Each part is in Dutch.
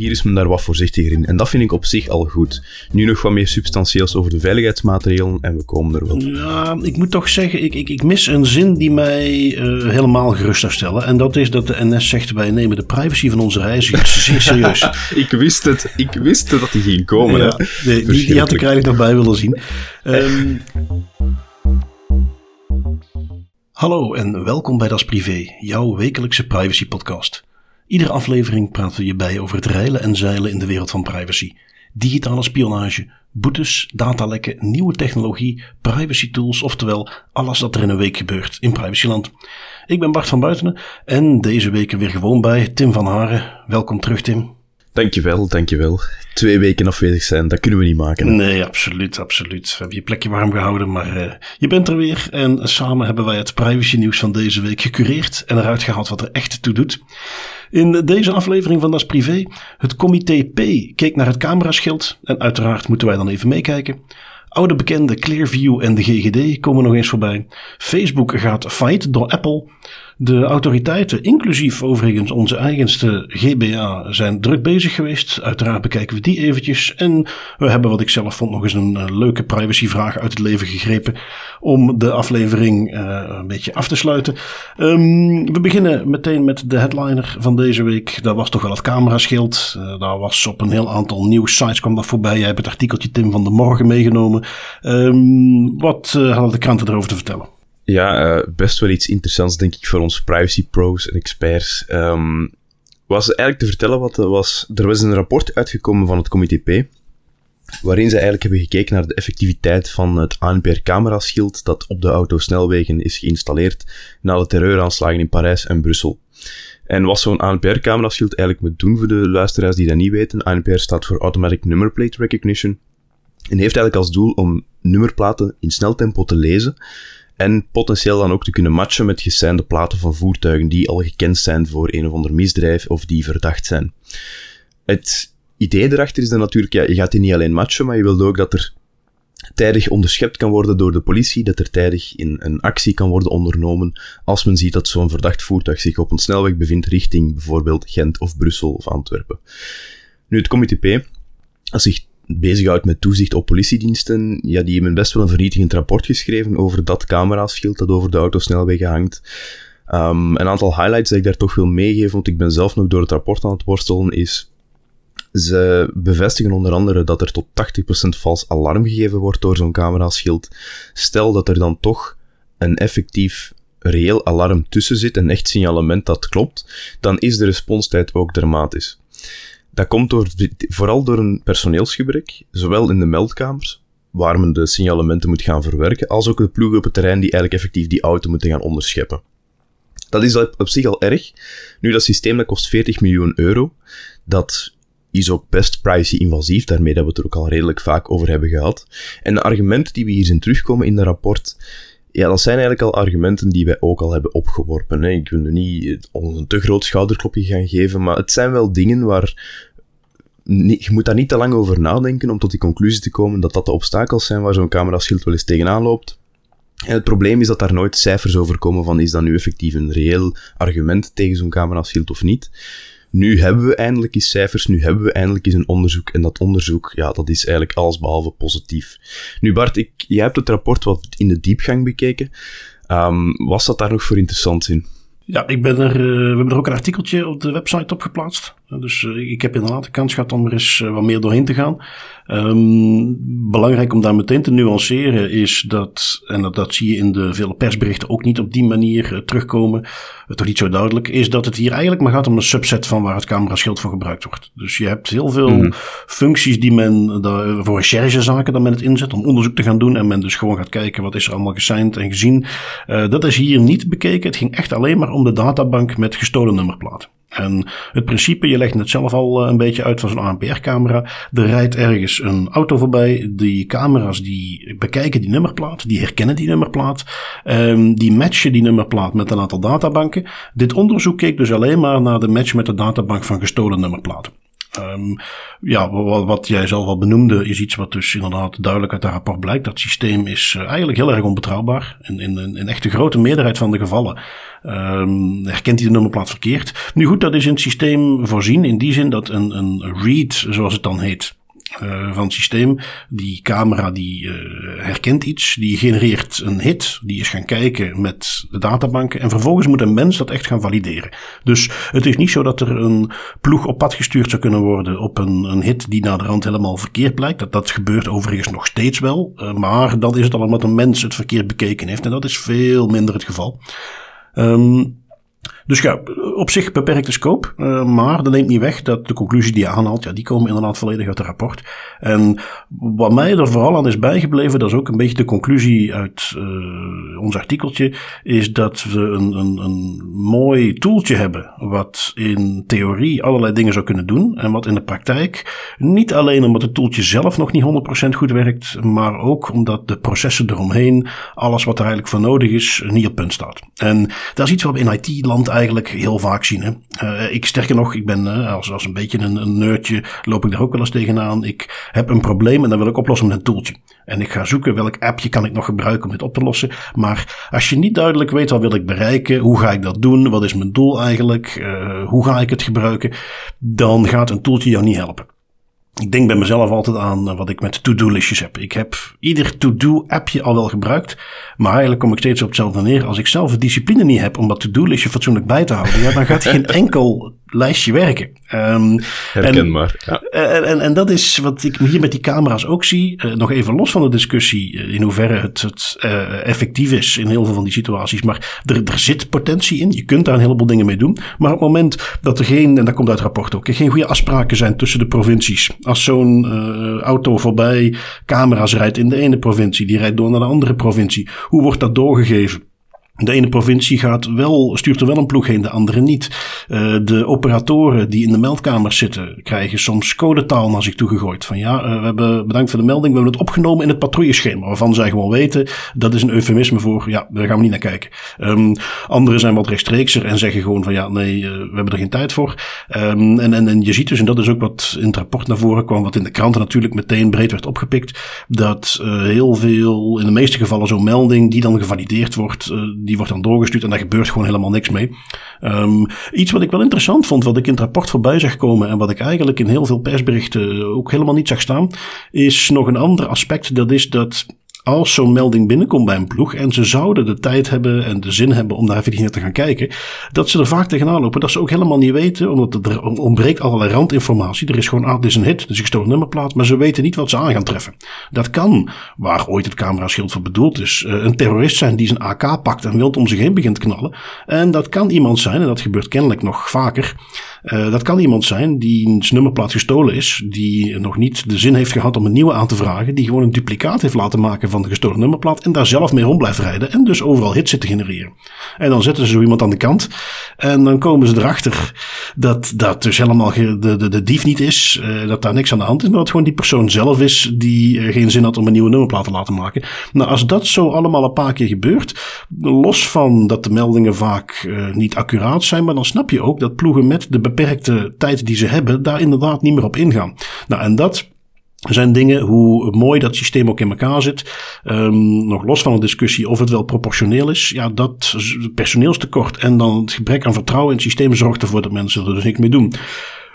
Hier is men daar wat voorzichtiger in. En dat vind ik op zich al goed. Nu nog wat meer substantieels over de veiligheidsmaatregelen en we komen er wel. Ja, ik moet toch zeggen, ik, ik, ik mis een zin die mij uh, helemaal gerust zou stellen. En dat is dat de NS zegt, wij nemen de privacy van onze reizigers zeer serieus. ik wist het, ik wist dat die ging komen. Ja, die, die, had ik eigenlijk nog bij willen zien. Um, hallo en welkom bij Das Privé, jouw wekelijkse privacy podcast. Iedere aflevering praten we je bij over het reilen en zeilen in de wereld van privacy. Digitale spionage, boetes, datalekken, nieuwe technologie, privacy tools, oftewel alles dat er in een week gebeurt in privacyland. Ik ben Bart van Buitenen en deze week weer gewoon bij Tim van Haren. Welkom terug Tim. Dankjewel, dankjewel. Twee weken afwezig zijn, dat kunnen we niet maken. Nee, absoluut, absoluut. We hebben je plekje warm gehouden, maar uh, je bent er weer. En samen hebben wij het privacy nieuws van deze week gecureerd en eruit gehaald wat er echt toe doet. In deze aflevering van Das Privé, het comité P keek naar het cameraschild en uiteraard moeten wij dan even meekijken. Oude bekende Clearview en de GGD komen nog eens voorbij. Facebook gaat fight door Apple. De autoriteiten, inclusief overigens onze eigenste GBA, zijn druk bezig geweest. Uiteraard bekijken we die eventjes. En we hebben wat ik zelf vond nog eens een uh, leuke privacyvraag uit het leven gegrepen. Om de aflevering uh, een beetje af te sluiten. Um, we beginnen meteen met de headliner van deze week. Dat was toch wel het cameraschild. Uh, daar was op een heel aantal nieuwsites kwam dat voorbij. Jij hebt het artikeltje Tim van de Morgen meegenomen. Um, wat hadden de kranten erover te vertellen? Ja, uh, best wel iets interessants, denk ik, voor ons privacy pros en experts. Um, was eigenlijk te vertellen wat was. Er was een rapport uitgekomen van het Comité P. Waarin ze eigenlijk hebben gekeken naar de effectiviteit van het ANPR-cameraschild dat op de autosnelwegen is geïnstalleerd na de terreuraanslagen in Parijs en Brussel. En wat zo'n ANPR-cameraschild eigenlijk moet doen voor de luisteraars die dat niet weten, ANPR staat voor Automatic Number Plate Recognition. En heeft eigenlijk als doel om nummerplaten in snel tempo te lezen en potentieel dan ook te kunnen matchen met geseinde platen van voertuigen die al gekend zijn voor een of ander misdrijf of die verdacht zijn. Het idee erachter is dan natuurlijk, ja, je gaat die niet alleen matchen, maar je wilt ook dat er tijdig onderschept kan worden door de politie, dat er tijdig in een actie kan worden ondernomen als men ziet dat zo'n verdacht voertuig zich op een snelweg bevindt richting bijvoorbeeld Gent of Brussel of Antwerpen. Nu, het comité P, als zich bezighoudt met toezicht op politiediensten, ja, die hebben best wel een vernietigend rapport geschreven over dat cameraschild dat over de autosnelwegen hangt. Um, een aantal highlights dat ik daar toch wil meegeven, want ik ben zelf nog door het rapport aan het worstelen, is ze bevestigen onder andere dat er tot 80% vals alarm gegeven wordt door zo'n cameraschild. Stel dat er dan toch een effectief reëel alarm tussen zit, een echt signalement dat klopt, dan is de responstijd ook dramatisch. Dat komt door, vooral door een personeelsgebrek, zowel in de meldkamers, waar men de signalementen moet gaan verwerken, als ook de ploegen op het terrein die eigenlijk effectief die auto moeten gaan onderscheppen. Dat is op zich al erg. Nu, dat systeem dat kost 40 miljoen euro. Dat is ook best privacy-invasief, daarmee dat we het er ook al redelijk vaak over hebben gehad. En de argumenten die we hier zien terugkomen in het rapport, ja, dat zijn eigenlijk al argumenten die wij ook al hebben opgeworpen. Hè. Ik wil nu niet ons een te groot schouderklopje gaan geven, maar het zijn wel dingen waar je moet daar niet te lang over nadenken om tot die conclusie te komen dat dat de obstakels zijn waar zo'n cameraschild wel eens tegenaan loopt. En het probleem is dat daar nooit cijfers over komen van is dat nu effectief een reëel argument tegen zo'n cameraschild of niet. Nu hebben we eindelijk eens cijfers, nu hebben we eindelijk eens een onderzoek. En dat onderzoek, ja, dat is eigenlijk allesbehalve positief. Nu Bart, ik, jij hebt het rapport wat in de diepgang bekeken. Um, was dat daar nog voor interessant in? Ja, ik ben er, uh, we hebben er ook een artikeltje op de website op geplaatst. Dus uh, ik heb inderdaad de kans gehad om er eens uh, wat meer doorheen te gaan. Um, belangrijk om daar meteen te nuanceren is dat, en dat, dat zie je in de vele persberichten ook niet op die manier uh, terugkomen, toch niet zo duidelijk, is dat het hier eigenlijk maar gaat om een subset van waar het cameraschild voor gebruikt wordt. Dus je hebt heel veel mm. functies die men daar, voor recherchezaken dat men het inzet om onderzoek te gaan doen en men dus gewoon gaat kijken wat is er allemaal gesigned en gezien. dat is hier niet bekeken. Het ging echt alleen maar om de databank met gestolen nummerplaten. En het principe, je legt het zelf al eh, een beetje uit van zo'n ANPR-camera. Er rijdt ergens een auto voorbij. Die camera's die bekijken die nummerplaat, die herkennen die nummerplaat. Um, die matchen die nummerplaat met een aantal databanken. Dit onderzoek keek dus alleen maar naar de match met de databank van gestolen nummerplaten. Um, ja, wat, jij zelf al benoemde, is iets wat dus inderdaad duidelijk uit het rapport blijkt. Dat systeem is uh, eigenlijk heel erg onbetrouwbaar. In, in, in echt de grote meerderheid van de gevallen um, herkent hij de nummerplaat verkeerd. Nu goed, dat is in het systeem voorzien in die zin dat een, een read, zoals het dan heet, uh, van het systeem. Die camera die uh, herkent iets, die genereert een hit, die is gaan kijken met de databanken en vervolgens moet een mens dat echt gaan valideren. Dus het is niet zo dat er een ploeg op pad gestuurd zou kunnen worden op een, een hit die naar de rand helemaal verkeerd blijkt. Dat, dat gebeurt overigens nog steeds wel, uh, maar dan is het al omdat een mens het verkeerd bekeken heeft en dat is veel minder het geval. Um, dus ja, op zich beperkte scope, uh, maar dat neemt niet weg dat de conclusie die je aanhaalt, ja, die komen inderdaad volledig uit het rapport. En wat mij er vooral aan is bijgebleven, dat is ook een beetje de conclusie uit uh, ons artikeltje, is dat we een, een, een mooi toeltje hebben, wat in theorie allerlei dingen zou kunnen doen, en wat in de praktijk niet alleen omdat het toeltje zelf nog niet 100% goed werkt, maar ook omdat de processen eromheen, alles wat er eigenlijk voor nodig is, niet op punt staat. En dat is iets wat in IT-land eigenlijk heel vaak zien. Hè. Uh, ik sterker nog, ik ben uh, als, als een beetje een, een nerdje, loop ik daar ook wel eens tegenaan. Ik heb een probleem en dan wil ik oplossen met een toeltje. En ik ga zoeken welk appje kan ik nog gebruiken om dit op te lossen. Maar als je niet duidelijk weet wat wil ik bereiken, hoe ga ik dat doen, wat is mijn doel eigenlijk, uh, hoe ga ik het gebruiken, dan gaat een toeltje jou niet helpen. Ik denk bij mezelf altijd aan wat ik met to-do-listjes heb. Ik heb ieder to-do-appje al wel gebruikt. Maar eigenlijk kom ik steeds op hetzelfde neer. Als ik zelf de discipline niet heb om dat to-do-listje fatsoenlijk bij te houden, ja, dan gaat geen enkel lijstje werken. Um, Herkenbaar. En, ja. en, en, en, dat is wat ik hier met die camera's ook zie. Uh, nog even los van de discussie in hoeverre het, het uh, effectief is in heel veel van die situaties. Maar er, er zit potentie in. Je kunt daar een heleboel dingen mee doen. Maar op het moment dat er geen, en dat komt uit het rapport ook, geen goede afspraken zijn tussen de provincies. Als zo'n auto voorbij camera's rijdt in de ene provincie, die rijdt door naar de andere provincie. Hoe wordt dat doorgegeven? De ene provincie gaat wel, stuurt er wel een ploeg heen, de andere niet. Uh, de operatoren die in de meldkamers zitten, krijgen soms codetaal naar zich toe gegooid. Van ja, uh, we hebben bedankt voor de melding, we hebben het opgenomen in het patrouilleschema. Waarvan zij gewoon weten, dat is een eufemisme voor, ja, daar gaan we niet naar kijken. Um, anderen zijn wat rechtstreekser en zeggen gewoon van ja, nee, uh, we hebben er geen tijd voor. Um, en, en, en je ziet dus, en dat is ook wat in het rapport naar voren kwam, wat in de kranten natuurlijk meteen breed werd opgepikt, dat heel veel, in de meeste gevallen zo'n melding die dan gevalideerd wordt, die wordt dan doorgestuurd en daar gebeurt gewoon helemaal niks mee. Um, iets wat ik wel interessant vond, wat ik in het rapport voorbij zag komen en wat ik eigenlijk in heel veel persberichten ook helemaal niet zag staan, is nog een ander aspect. Dat is dat als zo'n melding binnenkomt bij een ploeg en ze zouden de tijd hebben en de zin hebben om naar te gaan kijken, dat ze er vaak tegenaan lopen dat ze ook helemaal niet weten, omdat er ontbreekt allerlei randinformatie. Er is gewoon, ah, dit is een hit, dus ik stoot nummerplaat, maar ze weten niet wat ze aan gaan treffen. Dat kan, waar ooit het cameraschild voor bedoeld is, eh, een terrorist zijn die zijn AK pakt en wild om zich heen begint te knallen. En dat kan iemand zijn, en dat gebeurt kennelijk nog vaker, uh, dat kan iemand zijn die zijn nummerplaat gestolen is, die nog niet de zin heeft gehad om een nieuwe aan te vragen, die gewoon een duplicaat heeft laten maken van de gestolen nummerplaat en daar zelf mee rond blijft rijden en dus overal hits zit te genereren. En dan zetten ze zo iemand aan de kant en dan komen ze erachter dat dat dus helemaal de, de, de dief niet is, uh, dat daar niks aan de hand is, maar dat gewoon die persoon zelf is die uh, geen zin had om een nieuwe nummerplaat te laten maken. Nou, als dat zo allemaal een paar keer gebeurt, los van dat de meldingen vaak uh, niet accuraat zijn, maar dan snap je ook dat ploegen met de beperkte tijd die ze hebben, daar inderdaad niet meer op ingaan. Nou, en dat zijn dingen, hoe mooi dat systeem ook in elkaar zit. Um, nog los van de discussie of het wel proportioneel is. Ja, dat personeelstekort en dan het gebrek aan vertrouwen in het systeem zorgt ervoor dat mensen er dus niks mee doen.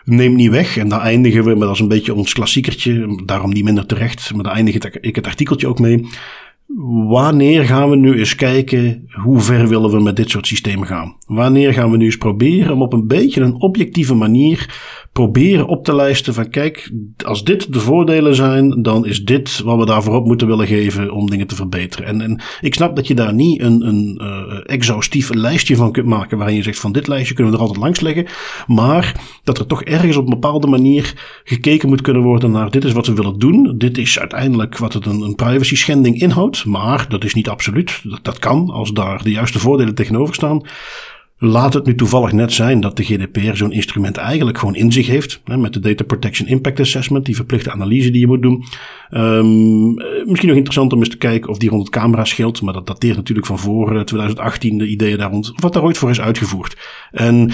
Neemt niet weg, en daar eindigen we, maar dat is een beetje ons klassiekertje, daarom niet minder terecht, maar daar eindig ik het artikeltje ook mee. Wanneer gaan we nu eens kijken hoe ver willen we met dit soort systemen gaan? Wanneer gaan we nu eens proberen om op een beetje een objectieve manier proberen op te lijsten van kijk, als dit de voordelen zijn, dan is dit wat we daarvoor op moeten willen geven om dingen te verbeteren. En, en ik snap dat je daar niet een, een uh, exhaustief lijstje van kunt maken waarin je zegt van dit lijstje kunnen we er altijd langs leggen, maar dat er toch ergens op een bepaalde manier gekeken moet kunnen worden naar dit is wat we willen doen, dit is uiteindelijk wat het een, een privacy schending inhoudt, maar dat is niet absoluut, dat, dat kan als daar de juiste voordelen tegenover staan. Laat het nu toevallig net zijn dat de GDPR zo'n instrument eigenlijk gewoon in zich heeft. Hè, met de Data Protection Impact Assessment, die verplichte analyse die je moet doen. Um, misschien nog interessant om eens te kijken of die rond het camera scheelt. Maar dat dateert natuurlijk van voor 2018, de ideeën daar rond. Wat daar ooit voor is uitgevoerd. En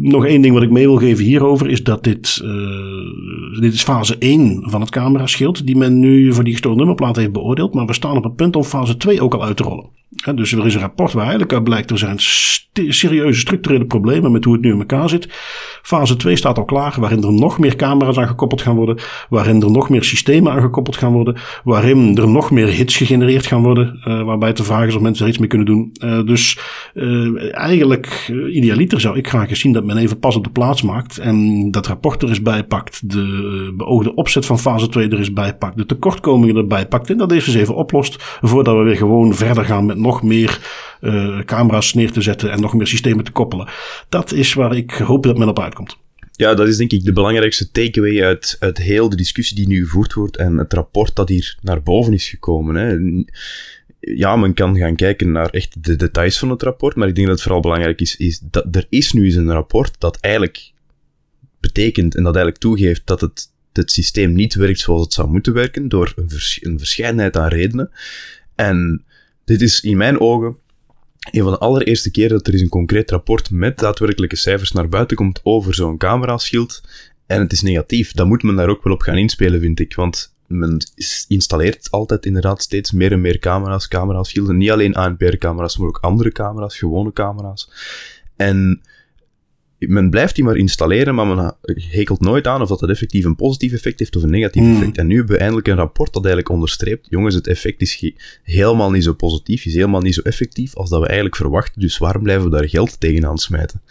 nog één ding wat ik mee wil geven hierover is dat dit, uh, dit is fase 1 van het cameraschild die men nu voor die gestolen nummerplaat heeft beoordeeld. Maar we staan op het punt om fase 2 ook al uit te rollen. dus er is een rapport waar eigenlijk uit blijkt er zijn serieuze structurele problemen met hoe het nu in elkaar zit. Fase 2 staat al klaar, waarin er nog meer camera's aan gekoppeld gaan worden, waarin er nog meer systemen aan gekoppeld gaan worden, waarin er nog meer hits gegenereerd gaan worden, uh, waarbij de vraag is of mensen er iets mee kunnen doen. Uh, dus eigenlijk, idealiter zou ik graag eens zien dat men even pas op de plaats maakt en dat rapport er is bijpakt, de beoogde opzet van fase 2 er is bijpakt, de tekortkomingen erbij pakt en dat deze eens even oplost voordat we weer gewoon verder gaan met nog meer uh, camera's neer te zetten en nog meer systemen te koppelen. Dat is waar ik hoop dat men op uitkomt. Ja, dat is denk ik de belangrijkste takeaway uit, uit heel de discussie die nu gevoerd wordt en het rapport dat hier naar boven is gekomen. Hè. Ja, men kan gaan kijken naar echt de details van het rapport, maar ik denk dat het vooral belangrijk is, is dat er is nu eens een rapport dat eigenlijk betekent en dat eigenlijk toegeeft dat het, het systeem niet werkt zoals het zou moeten werken, door een, vers, verscheidenheid aan redenen. En dit is in mijn ogen een van de allereerste keer dat er is een concreet rapport met daadwerkelijke cijfers naar buiten komt over zo'n cameraschild. En het is negatief. Dan moet men daar ook wel op gaan inspelen, vind ik. Want men installeert altijd inderdaad steeds meer en meer camera's, cameraschilden. Niet alleen ANPR-camera's, maar ook andere camera's, gewone camera's. En men blijft die maar installeren, maar men hekelt nooit aan of dat, dat effectief een positief effect heeft of een negatief hmm. effect. En nu hebben we eindelijk een rapport dat eigenlijk onderstreept, jongens, het effect is helemaal niet zo positief, is helemaal niet zo effectief als dat we eigenlijk verwachten, dus waarom blijven we daar geld tegenaan smijten?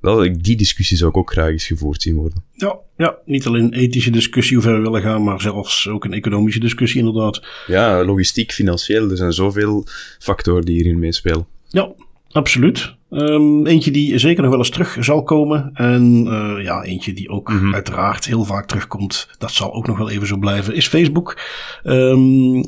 Dat, die discussie zou ik ook graag eens gevoerd zien worden. Ja, ja, niet alleen een ethische discussie hoe ver we willen gaan, maar zelfs ook een economische discussie inderdaad. Ja, logistiek, financieel, er zijn zoveel factoren die hierin meespelen. Ja, absoluut. Um, eentje die zeker nog wel eens terug zal komen. En uh, ja, eentje die ook mm -hmm. uiteraard heel vaak terugkomt. Dat zal ook nog wel even zo blijven. Is Facebook. Um,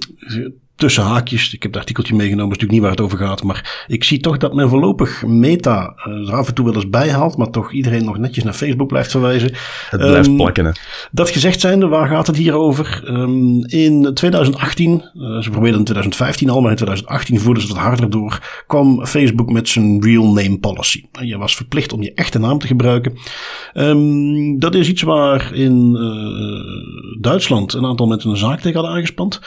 tussen haakjes. Ik heb het artikeltje meegenomen, is natuurlijk niet waar het over gaat. Maar ik zie toch dat men voorlopig Meta uh, er af en toe wel eens bijhaalt. Maar toch iedereen nog netjes naar Facebook blijft verwijzen. Het blijft um, plakken. Hè? Dat gezegd zijnde, waar gaat het hier over? Um, in 2018, uh, ze probeerden in 2015 al, maar in 2018 voerden ze het harder door. Kwam Facebook met zijn real name policy. Je was verplicht om je echte naam te gebruiken. Um, dat is iets waar in uh, Duitsland een aantal mensen een zaak tegen hadden aangespand.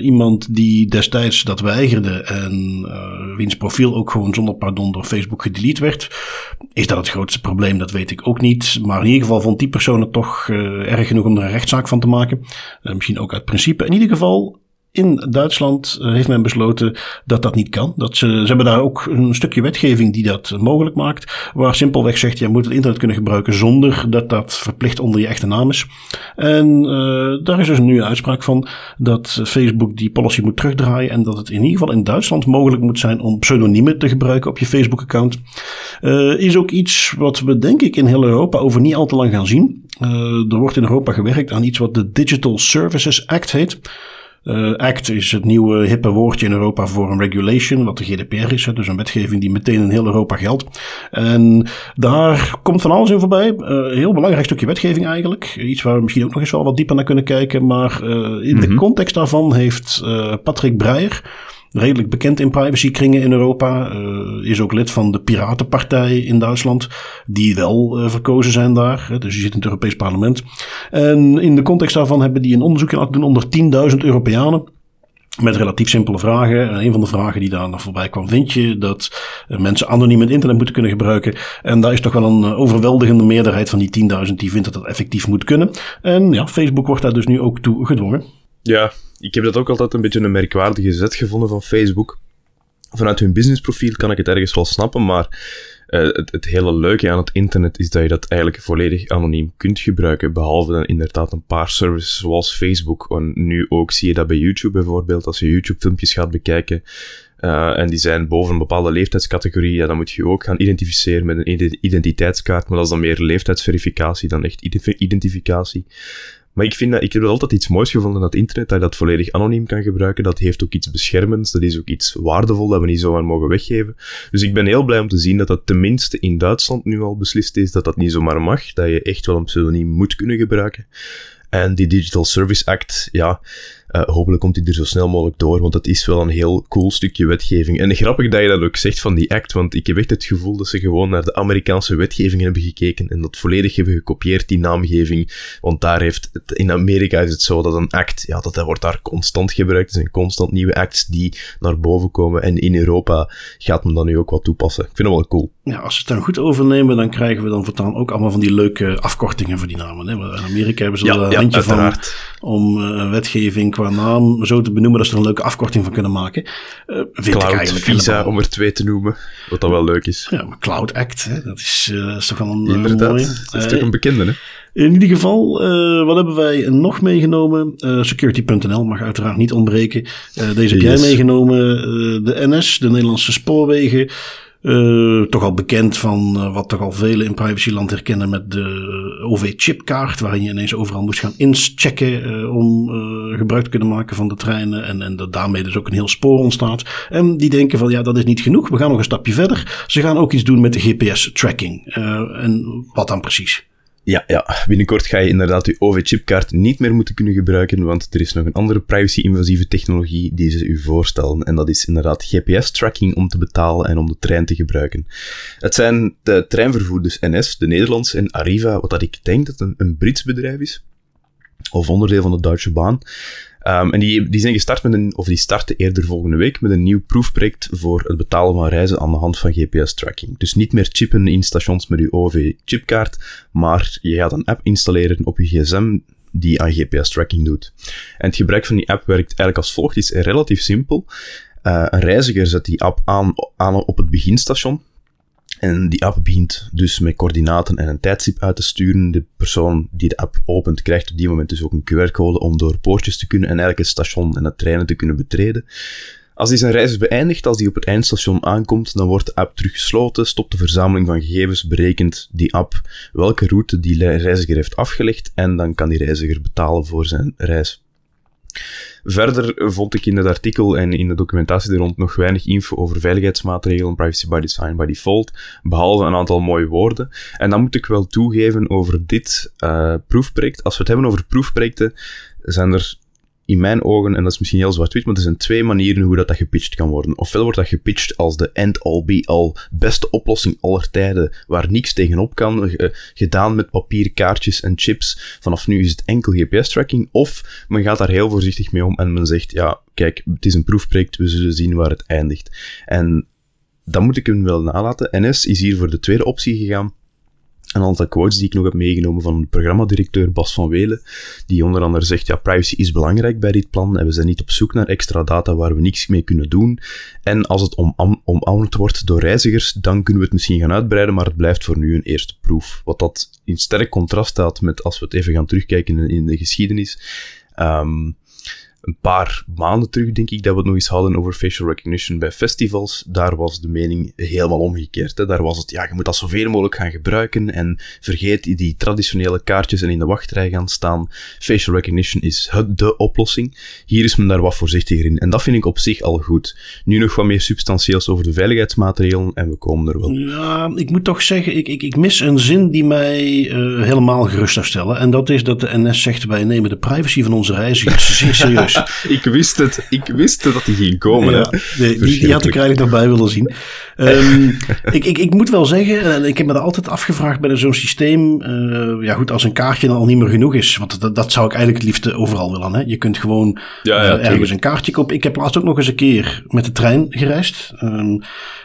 iemand die die destijds dat weigerde en uh, wiens profiel ook gewoon zonder pardon door Facebook gedelete werd. Is dat het grootste probleem? Dat weet ik ook niet. Maar in ieder geval vond die persoon het toch uh, erg genoeg om er een rechtszaak van te maken. Uh, misschien ook uit principe. In ieder geval in Duitsland eh, heeft men besloten dat dat niet kan. Dat ze, ze hebben daar ook een stukje wetgeving die dat mogelijk maakt. Waar simpelweg zegt, je moet het internet kunnen gebruiken zonder dat dat verplicht onder je echte naam is. En uh, daar is dus nu een uitspraak van dat Facebook die policy moet terugdraaien. En dat het in ieder geval in Duitsland mogelijk moet zijn om pseudoniemen te gebruiken op je Facebook-account. Uh, is ook iets wat we denk ik in heel Europa over niet al te lang gaan zien. Er wordt in Europa gewerkt aan iets wat de Digital Services Act heet. Uh, Act is het nieuwe hippe woordje in Europa voor een regulation, wat de GDPR is. Dus een wetgeving die meteen in heel Europa geldt. En daar komt van alles in voorbij. Uh, een heel belangrijk stukje wetgeving eigenlijk. Iets waar we misschien ook nog eens wel wat dieper naar kunnen kijken. Maar uh, in mm -hmm. de mhm. context daarvan heeft Patrick Breyer redelijk bekend in privacykringen in Europa. Uh, is ook lid van de Piratenpartij in Duitsland, die wel uh, verkozen zijn daar. Dus die zit in het Europees Parlement. En in de context daarvan hebben die een onderzoek laten doen onder 10.000 Europeanen. Met relatief simpele vragen. En een van de vragen die daar nog voorbij kwam, vind je dat mensen anoniem het internet moeten kunnen gebruiken? En daar is toch wel een overweldigende meerderheid van die 10.000 die vindt dat dat effectief moet kunnen. En ja, Facebook wordt daar dus nu ook toe gedwongen. Ja, ik heb dat ook altijd een beetje een merkwaardige zet gevonden van Facebook. Vanuit hun businessprofiel kan ik het ergens wel snappen, maar uh, het, het, hele leuke aan het internet is dat je dat eigenlijk volledig anoniem kunt gebruiken. Behalve dan inderdaad een paar services zoals Facebook. En nu ook zie je dat bij YouTube bijvoorbeeld. Als je YouTube-filmpjes gaat bekijken, uh, en die zijn boven een bepaalde leeftijdscategorie, dan moet je je ook gaan identificeren met een identiteitskaart. Maar dat is dan meer leeftijdsverificatie dan echt identificatie. Maar ik, vind dat, ik heb altijd iets moois gevonden aan het internet, dat je dat volledig anoniem kan gebruiken. Dat heeft ook iets beschermends, dat is ook iets waardevol dat we niet zomaar mogen weggeven. Dus ik ben heel blij om te zien dat dat tenminste in Duitsland nu al beslist is, dat dat niet zomaar mag, dat je echt wel een pseudoniem moet kunnen gebruiken. En die Digital Service Act, ja, Uh, hopelijk komt hij er zo snel mogelijk door, want het is wel een heel cool stukje wetgeving. En grappig dat je dat ook zegt van die act, want ik heb echt het gevoel dat ze gewoon naar de Amerikaanse wetgeving hebben gekeken en dat volledig hebben gekopieerd, die naamgeving. Want daar heeft het, in Amerika is het zo dat een act, ja, dat, dat wordt daar constant gebruikt. Er zijn constant nieuwe acts die naar boven komen. En in Europa gaat men dat nu ook wat toepassen. Ik vind het wel cool. Ja, als we het dan goed overnemen, dan krijgen we dan voortaan ook allemaal van die leuke afkortingen voor die namen. Hè? In Amerika hebben ze er een handje van om uh, wetgeving qua naam zo te benoemen dat ze er een leuke afkorting van kunnen maken. Uh, vind Cloud Visa, om er twee te noemen, wat dan wel leuk is. Ja, maar Cloud Act, hè? Dat, is, uh, is toch wel een Inderdaad, mooie. dat is toch een bekende, hè? In ieder geval, uh, wat hebben wij nog meegenomen? Uh, Security.nl mag uiteraard niet ontbreken. Uh, deze heb yes. jij meegenomen. de NS, de Nederlandse Spoorwegen. Uh, toch al bekend van uh, wat toch al velen in privacyland herkennen met de OV-chipkaart, waarin je ineens overal moest gaan inchecken uh, om gebruik te kunnen maken van de treinen en, en dat daarmee dus ook een heel spoor ontstaat. En die denken van ja, dat is niet genoeg, we gaan nog een stapje verder. Ze gaan ook iets doen met de GPS-tracking. en wat dan precies? Ja, ja, binnenkort ga je inderdaad je OV-chipkaart niet meer moeten kunnen gebruiken, want er is nog een andere privacy-invasieve technologie die ze u voorstellen. En dat is inderdaad GPS-tracking om te betalen en om de trein te gebruiken. Het zijn de treinvervoerders NS, de Nederlandse, en Arriva, wat dat ik denk dat een, een Brits bedrijf is, of onderdeel van de Duitse baan. Um, en die, die zijn gestart met een, of die starten eerder volgende week met een nieuw proefproject voor het betalen van reizen aan de hand van GPS-tracking. Dus niet meer chippen in stations met je OV-chipkaart, maar je gaat een app installeren op je gsm die aan GPS-tracking doet. En het gebruik van die app werkt eigenlijk als volgt, is relatief simpel. Uh, een reiziger zet die app aan, aan op het beginstation, en die app begint dus met coördinaten en een tijdstip uit te sturen. De persoon die de app opent, krijgt op die moment dus ook een QR-code om door poortjes te kunnen en eigenlijk het station en het treinen te kunnen betreden. Als die zijn reis is beëindigd, als die op het eindstation aankomt, dan wordt de app teruggesloten, stopt de verzameling van gegevens, berekent die app welke route die reiziger heeft afgelegd en dan kan die reiziger betalen voor zijn reis. Verder vond ik in het artikel en in de documentatie er rond nog weinig info over veiligheidsmaatregelen, privacy by design by default, behalve een aantal mooie woorden. En dan moet ik wel toegeven over dit uh, proefproject. Als we het hebben over proefprojecten, zijn er in mijn ogen, en dat is misschien heel zwart-wit, maar er zijn twee manieren hoe dat, dat gepitcht kan worden. Ofwel wordt dat gepitcht als de end-all-be-all beste oplossing aller tijden, waar niks tegenop kan, gedaan met papier, kaartjes en chips. Vanaf nu is het enkel GPS-tracking. Of men gaat daar heel voorzichtig mee om en men zegt, ja, kijk, het is een proefproject, we zullen zien waar het eindigt. En dat moet ik hem wel nalaten. NS is hier voor de tweede optie gegaan een aantal quotes die ik nog heb meegenomen van programmadirecteur Bas van Welen, die onder andere zegt, ja, privacy is belangrijk bij dit plan en we zijn niet op zoek naar extra data waar we niks mee kunnen doen. En als het om, omarmd wordt door reizigers, dan kunnen we het misschien gaan uitbreiden, maar het blijft voor nu een eerste proef. Wat dat in sterk contrast staat met als we het even gaan terugkijken in de geschiedenis. Um, een paar maanden terug, denk ik, dat we het nog eens hadden over facial recognition bij festivals. Daar was de mening helemaal omgekeerd. Hè. Daar was het, ja, je moet dat zoveel mogelijk gaan gebruiken en vergeet die traditionele kaartjes en in de wachtrij gaan staan. Facial recognition is het, de oplossing. Hier is men daar wat voorzichtiger in. En dat vind ik op zich al goed. Nu nog wat meer substantieels over de veiligheidsmaatregelen en we komen er wel. Ja, ik moet toch zeggen, ik, ik, ik mis een zin die mij uh, helemaal gerust zou stellen. En dat is dat de NS zegt, wij nemen de privacy van onze reizigers zeer serieus. ik wist het. Ik wist het dat die ging komen. Ja, die, die, had ik eigenlijk nog bij willen zien. Um, ik, ik, ik moet wel zeggen, en ik heb me dat altijd afgevraagd bij zo'n systeem. Uh, ja goed, als een kaartje dan al niet meer genoeg is. Want dat, dat zou ik eigenlijk het liefst overal willen. Hè. Je kunt gewoon ja, ja, uh, ergens een kaartje kopen. Ik heb laatst ook nog eens een keer met de trein gereisd. Um,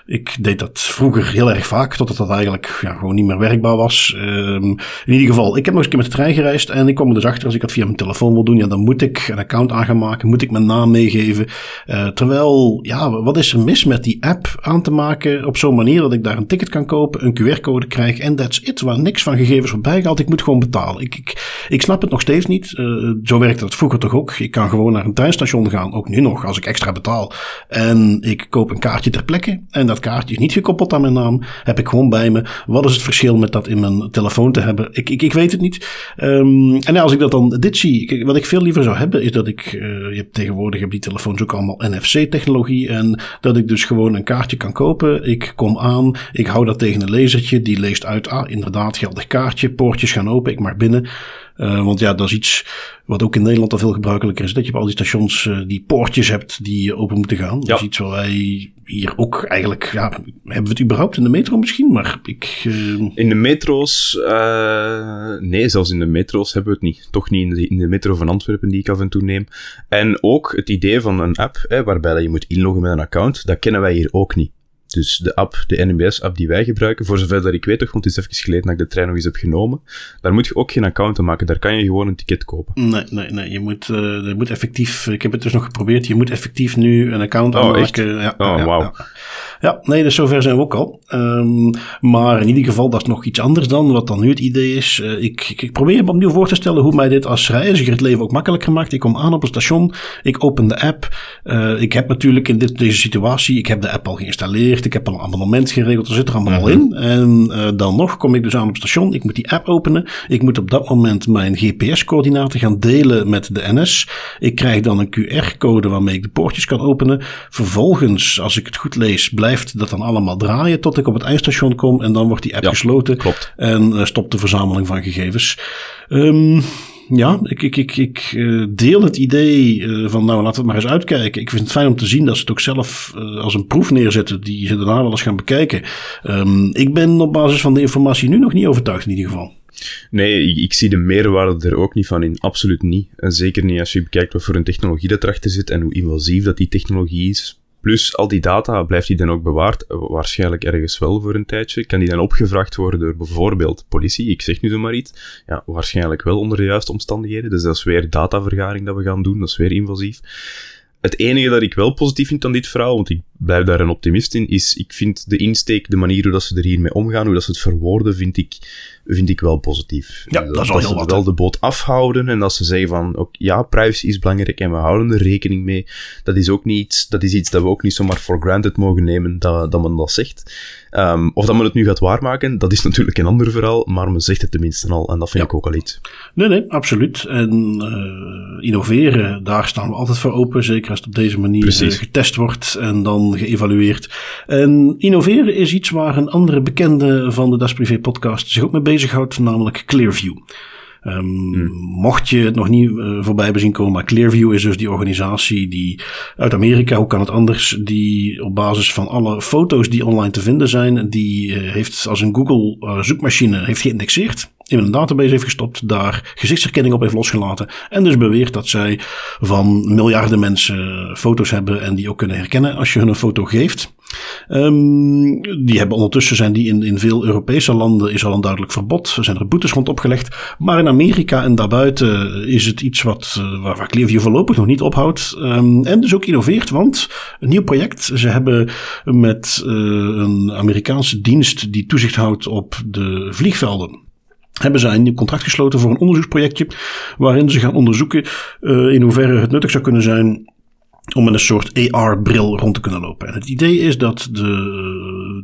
ik deed dat vroeger heel erg vaak, totdat dat eigenlijk ja, gewoon niet meer werkbaar was. Um, in ieder geval, ik heb nog eens een keer met de trein gereisd en ik kwam er dus achter, als ik dat via mijn telefoon wil doen, ja, dan moet ik een account aan gaan maken, moet ik mijn naam meegeven. Uh, terwijl, ja, wat is er mis met die app aan te maken op zo'n manier dat ik daar een ticket kan kopen, een QR-code krijg en that's it, waar niks van gegevens wordt bijgehaald. Ik moet gewoon betalen. Ik, ik, ik snap het nog steeds niet. Uh, zo werkte het vroeger toch ook. Ik kan gewoon naar een treinstation gaan, ook nu nog, als ik extra betaal. En ik koop een kaartje ter plekke en dat kaartje is niet gekoppeld aan mijn naam. Heb ik gewoon bij me. Wat is het verschil met dat in mijn telefoon te hebben? Ik, ik, ik weet het niet. Um, en als ik dat dan dit zie, wat ik veel liever zou hebben, is dat ik, uh, je hebt tegenwoordig heb die telefoons ook allemaal NFC-technologie. En dat ik dus gewoon een kaartje kan kopen. Ik kom aan, ik hou dat tegen een lasertje, die leest uit, ah, inderdaad, geldig kaartje, poortjes gaan open, ik mag binnen. Uh, want ja, dat is iets wat ook in Nederland al veel gebruikelijker is. Dat je op al die stations uh, die poortjes hebt die open moeten gaan. Dat is iets wat wij hier ook eigenlijk... Ja, hebben we het überhaupt in de metro misschien? Maar ik... Uh... In de metro's... nee, zelfs in de metro's hebben we het niet. Toch niet in de, in de metro van Antwerpen die ik af en toe neem. En ook het idee van een app hè, waarbij je moet inloggen met een account, dat kennen wij hier ook niet. Dus de app, de NMBS-app die wij gebruiken, voor zover dat ik weet, toch, want het is even geleden dat ik de trein nog eens heb genomen, daar moet je ook geen account aan maken. Daar kan je gewoon een ticket kopen. Nee, nee, nee. Je moet, uh, je moet effectief, ik heb het dus nog geprobeerd, je moet effectief nu een account oh, aanmaken. Ja, oh, ja, wauw. Ja. Ja. nee, dus zover zijn we ook al. Um, maar in ieder geval, dat is nog iets anders dan wat dan nu het idee is. Uh, ik, ik, probeer me opnieuw voor te stellen hoe mij dit als reiziger het leven ook makkelijker maakt. Ik kom aan op een station, ik open de app. Uh, ik heb natuurlijk in dit, deze situatie, ik heb de app al geïnstalleerd, ik heb al een abonnement geregeld. Dat zit er allemaal al in. En uh, dan nog kom ik dus aan op het station. Ik moet die app openen. Ik moet op dat moment mijn GPS-coördinaten gaan delen met de NS. Ik krijg dan een QR-code waarmee ik de poortjes kan openen. Vervolgens, als ik het goed lees, blijft dat dan allemaal draaien tot ik op het eindstation kom. En dan wordt die app ja, gesloten. Klopt. En uh, stopt de verzameling van gegevens. Um, ja, ik, ik, ik, ik uh, deel het idee uh, van nou laten we het maar eens uitkijken. Ik vind het fijn om te zien dat ze het ook zelf uh, als een proef neerzetten die ze daarna wel eens gaan bekijken. Um, ik ben op basis van de informatie nu nog niet overtuigd in ieder geval. Nee, ik, ik, zie de meerwaarde er ook niet van in. Absoluut niet. En zeker niet als je bekijkt wat voor een technologie dat erachter zit en hoe invasief dat die technologie is. Plus, al die data, blijft die dan ook bewaard? Waarschijnlijk ergens wel voor een tijdje. Kan die dan opgevraagd worden door bijvoorbeeld politie? Ik zeg nu zomaar iets. Ja, waarschijnlijk wel onder de juiste omstandigheden. Dus dat is weer datavergaring dat we gaan doen. Dat is weer invasief. Het enige dat ik wel positief vind aan dit verhaal, want ik blijf daar een optimist in, is ik vind de insteek, de manier hoe dat ze er hiermee omgaan, hoe dat ze het verwoorden, vind ik, vind ik wel positief. Ja, dat, is wel heel wat. Ze wel de boot afhouden en dat ze zeggen van, ook, ja, privacy is belangrijk en we houden er rekening mee. Dat is ook niet, dat is iets dat we ook niet zomaar for granted mogen nemen, dat, dat men dat zegt. Um, of dat men het nu gaat waarmaken, dat is natuurlijk een ander verhaal, maar men zegt het tenminste al en dat vind ja. ik ook al iets. Nee, nee, absoluut. En uh, innoveren, daar staan we altijd voor open, zeker als het op deze manier uh, getest wordt en dan geëvalueerd. En innoveren is iets waar een andere bekende van de Das Privé podcast zich ook mee bezighoudt, namelijk Clearview. Hmm. Mocht je het nog niet uh, voorbij hebben zien komen, maar Clearview is dus die organisatie die uit Amerika, hoe kan het anders, die op basis van alle foto's die online te vinden zijn, die uh, heeft als een Google uh, zoekmachine heeft geïndexeerd in een database heeft gestopt, daar gezichtsherkenning op heeft losgelaten en dus beweert dat zij van miljarden mensen foto's hebben en die ook kunnen herkennen als je hun een foto geeft. Um, die hebben ondertussen zijn die in, in veel Europese landen is al een duidelijk verbod. Er zijn er boetes rond opgelegd. Maar in Amerika en daarbuiten is het iets wat, uh, waar, waar Clearview voorlopig nog niet ophoudt. Um, en dus ook innoveert, want een nieuw project. Ze hebben met uh, een Amerikaanse dienst die toezicht houdt op de vliegvelden hebben zij een contract gesloten voor een onderzoeksprojectje. waarin ze gaan onderzoeken uh, in hoeverre het nuttig zou kunnen zijn om met een soort AR-bril rond te kunnen lopen. En het idee is dat de,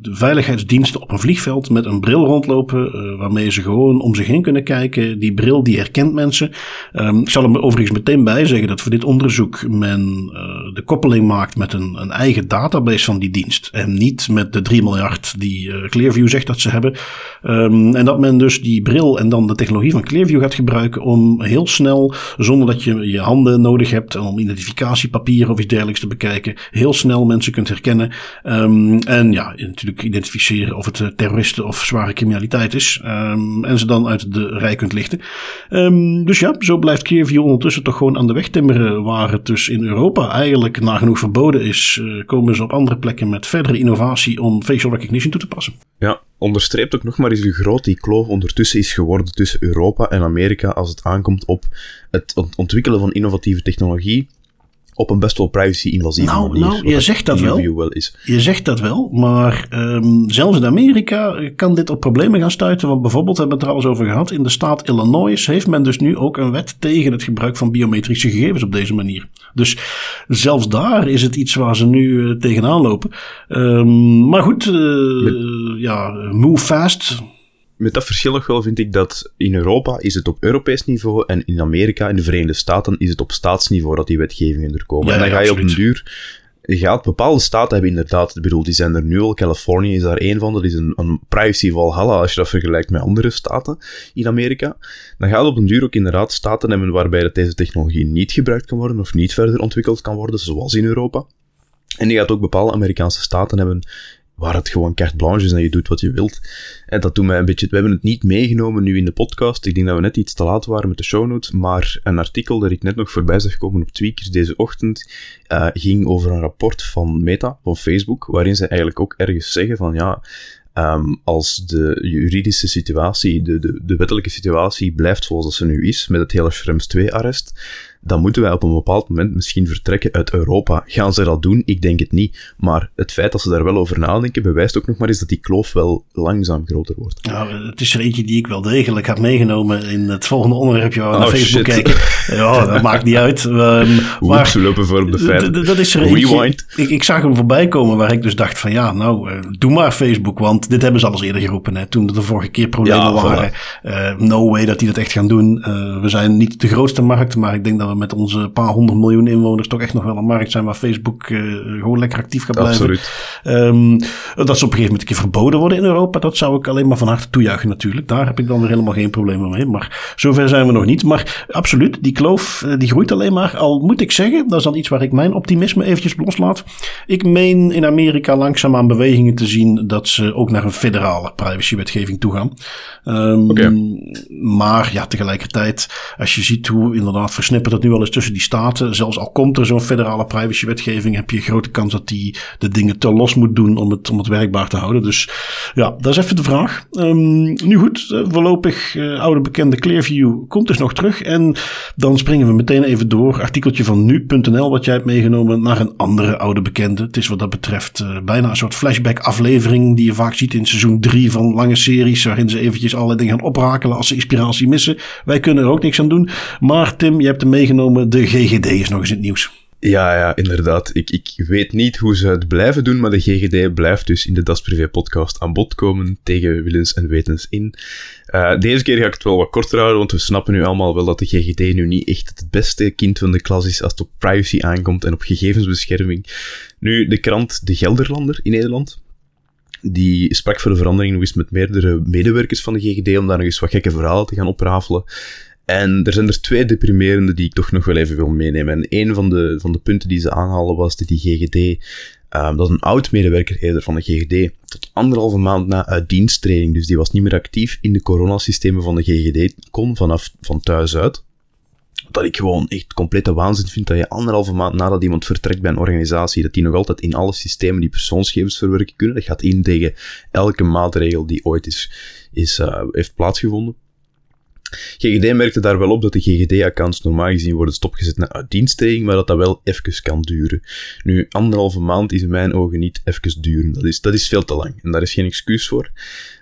de veiligheidsdiensten op een vliegveld met een bril rondlopen, uh, waarmee ze gewoon om zich heen kunnen kijken. Die bril die herkent mensen. Um, ik zal er overigens meteen bij zeggen dat voor dit onderzoek men uh, de koppeling maakt met een, een, eigen database van die dienst. En niet met de 3 miljard die uh, Clearview zegt dat ze hebben. Um, en dat men dus die bril en dan de technologie van Clearview gaat gebruiken om heel snel, zonder dat je je handen nodig hebt om identificatiepapieren of iets dergelijks te bekijken. Heel snel mensen kunt herkennen. Um, en ja, natuurlijk identificeren of het uh, terroristen of zware criminaliteit is. Um, en ze dan uit de rij kunt lichten. Um, dus ja, zo blijft Clearview ondertussen toch gewoon aan de weg timmeren. Waar het dus in Europa eigenlijk nagenoeg verboden is. Uh, komen ze op andere plekken met verdere innovatie om facial recognition toe te passen. Ja, onderstreept ook nog maar eens hoe groot die kloof ondertussen is geworden tussen Europa en Amerika als het aankomt op het ontwikkelen van innovatieve technologie op een best wel privacy-invasieve nou, manier. Nou, je zegt dat wel. wel is. Je zegt dat wel, maar um, zelfs in Amerika kan dit op problemen gaan stuiten. Want bijvoorbeeld, hebben we het er al eens over gehad, in de staat Illinois heeft men dus nu ook een wet tegen het gebruik van biometrische gegevens op deze manier. Dus zelfs daar is het iets waar ze nu uh, tegenaan lopen. Um, maar goed, uh, Met... ja, move fast met dat verschil nog wel vind ik dat in Europa is het op Europees niveau en in Amerika, in de Verenigde Staten, is het op staatsniveau dat die wetgevingen er komen. Ja, en dan ja, ga je absoluut. op een duur gaat. Bepaalde staten hebben inderdaad, ik bedoel, die zijn er nu al. Californië is daar één van. Dat is een, een privacy valhalla als je dat vergelijkt met andere staten in Amerika. Dan gaat op een duur ook inderdaad staten hebben waarbij dat deze technologie niet gebruikt kan worden of niet verder ontwikkeld kan worden, zoals in Europa. En die gaat ook bepaalde Amerikaanse staten hebben waar het gewoon carte blanche is en je doet wat je wilt. En dat doet mij een beetje... We hebben het niet meegenomen nu in de podcast. Ik denk dat we net iets te laat waren met de show notes, maar een artikel dat ik net nog voorbij zag komen op Tweakers deze ochtend uh, ging over een rapport van Meta, van Facebook, waarin ze eigenlijk ook ergens zeggen van ja, Um, als de juridische situatie, de, de, de wettelijke situatie blijft zoals ze nu is, met het hele Schrems 2-arrest, dan moeten wij op een bepaald moment misschien vertrekken uit Europa. Gaan ze dat doen? Ik denk het niet. Maar het feit dat ze daar wel over nadenken, bewijst ook nog maar eens dat die kloof wel langzaam groter wordt. Ja, het is er eentje die ik wel degelijk had meegenomen in het volgende onderwerpje waar we naar oh, Facebook kijken. Ja, dat maakt niet uit. Um, maar we lopen voor op de feit. Dat is er eentje. Ik, ik, zag hem voorbij komen waar ik dus dacht van ja, nou, uh, doe maar Facebook, want dit hebben ze al eens eerder geroepen. Hè, toen er de vorige keer problemen waren. Uh, no way dat die dat echt gaan doen. Uh, we zijn niet de grootste markt, maar ik denk dat we met onze paar honderd miljoen inwoners toch echt nog wel een markt zijn waar Facebook uh, gewoon lekker actief gaat blijven. Absoluut. Um, dat ze op een gegeven moment een keer verboden worden in Europa, dat zou ik alleen maar van harte toejuichen natuurlijk. Daar heb ik dan weer helemaal geen problemen mee. Maar zover zijn we nog niet. Maar absoluut, die kloof uh, die groeit alleen maar. Al moet ik zeggen, dat is dan iets waar ik mijn optimisme eventjes loslaat. Ik meen in Amerika langzaamaan bewegingen te zien dat ze ook naar een federale privacywetgeving toe gaan. Um, okay. Maar ja, tegelijkertijd, als je ziet hoe inderdaad versnipperd het nu al is tussen die staten, zelfs al komt er zo'n federale privacywetgeving, heb je grote kans dat die de dingen te los moet doen om het, om het werkbaar te houden. Dus ja, dat is even de vraag. Um, nu goed, eh, voorlopig uh, oude bekende Clearview komt dus nog terug. En dan springen we meteen even door. Artikeltje van nu.nl wat jij hebt meegenomen naar een andere oude bekende. Het is wat dat betreft uh, bijna een soort flashback aflevering die je vaak ziet in seizoen 3 van lange series. Waarin ze eventjes allerlei dingen gaan oprakelen als ze inspiratie missen. Wij kunnen er ook niks aan doen. Maar Tim, je hebt hem meegenomen. De GGD is nog eens het nieuws. Ja, ja, inderdaad. Ik, ik weet niet hoe ze het blijven doen, maar de GGD blijft dus in de Das Privé podcast aan bod komen tegen willens en wetens in. Uh, deze keer ga ik het wel wat korter houden, want we snappen nu allemaal wel dat de GGD nu niet echt het beste kind van de klas is als het op privacy aankomt en op gegevensbescherming. Nu, de krant De Gelderlander in Nederland, die sprak voor de verandering nog met meerdere medewerkers van de GGD om daar nog eens wat gekke verhalen te gaan oprafelen. En er zijn er twee deprimerende die ik toch nog wel even wil meenemen. En een van de, van de punten die ze aanhalen was dat die GGD, um, ehm, dat een oud medewerker eerder van de GGD, tot anderhalve maand na uitdiensttraining, dus die was niet meer actief in de coronasystemen van de GGD, kon vanaf van thuis uit. Dat ik gewoon echt complete waanzin vind dat je anderhalve maand nadat iemand vertrekt bij een organisatie, dat die nog altijd in alle systemen die persoonsgegevens verwerken kunnen. Dat gaat in tegen elke maatregel die ooit is, is, uh, heeft plaatsgevonden. GGD merkte daar wel op dat de GGD-accounts normaal gezien worden stopgezet na uitdiensttraining, maar dat dat wel even kan duren. Nu, anderhalve maand is in mijn ogen niet even duren. Dat is, dat is veel te lang en daar is geen excuus voor.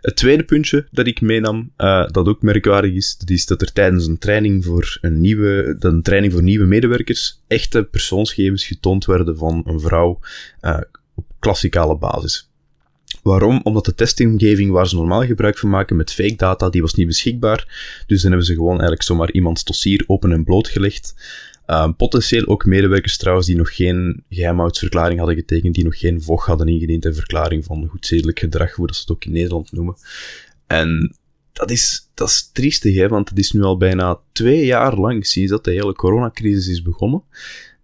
Het tweede puntje dat ik meenam, uh, dat ook merkwaardig is, dat is dat er tijdens een training voor een nieuwe, een training voor nieuwe medewerkers echte persoonsgegevens getoond werden van een vrouw uh, op klassikale basis. Waarom? Omdat de testingomgeving waar ze normaal gebruik van maken met fake data, die was niet beschikbaar. Dus dan hebben ze gewoon eigenlijk zomaar iemands dossier open en blootgelegd. Um, potentieel ook medewerkers trouwens die nog geen geheimhoudsverklaring hadden getekend, die nog geen VOG hadden ingediend en verklaring van goed zedelijk gedrag, hoe dat ze het ook in Nederland noemen. En dat is, dat is triestig, hè, want het is nu al bijna twee jaar lang sinds dat de hele coronacrisis is begonnen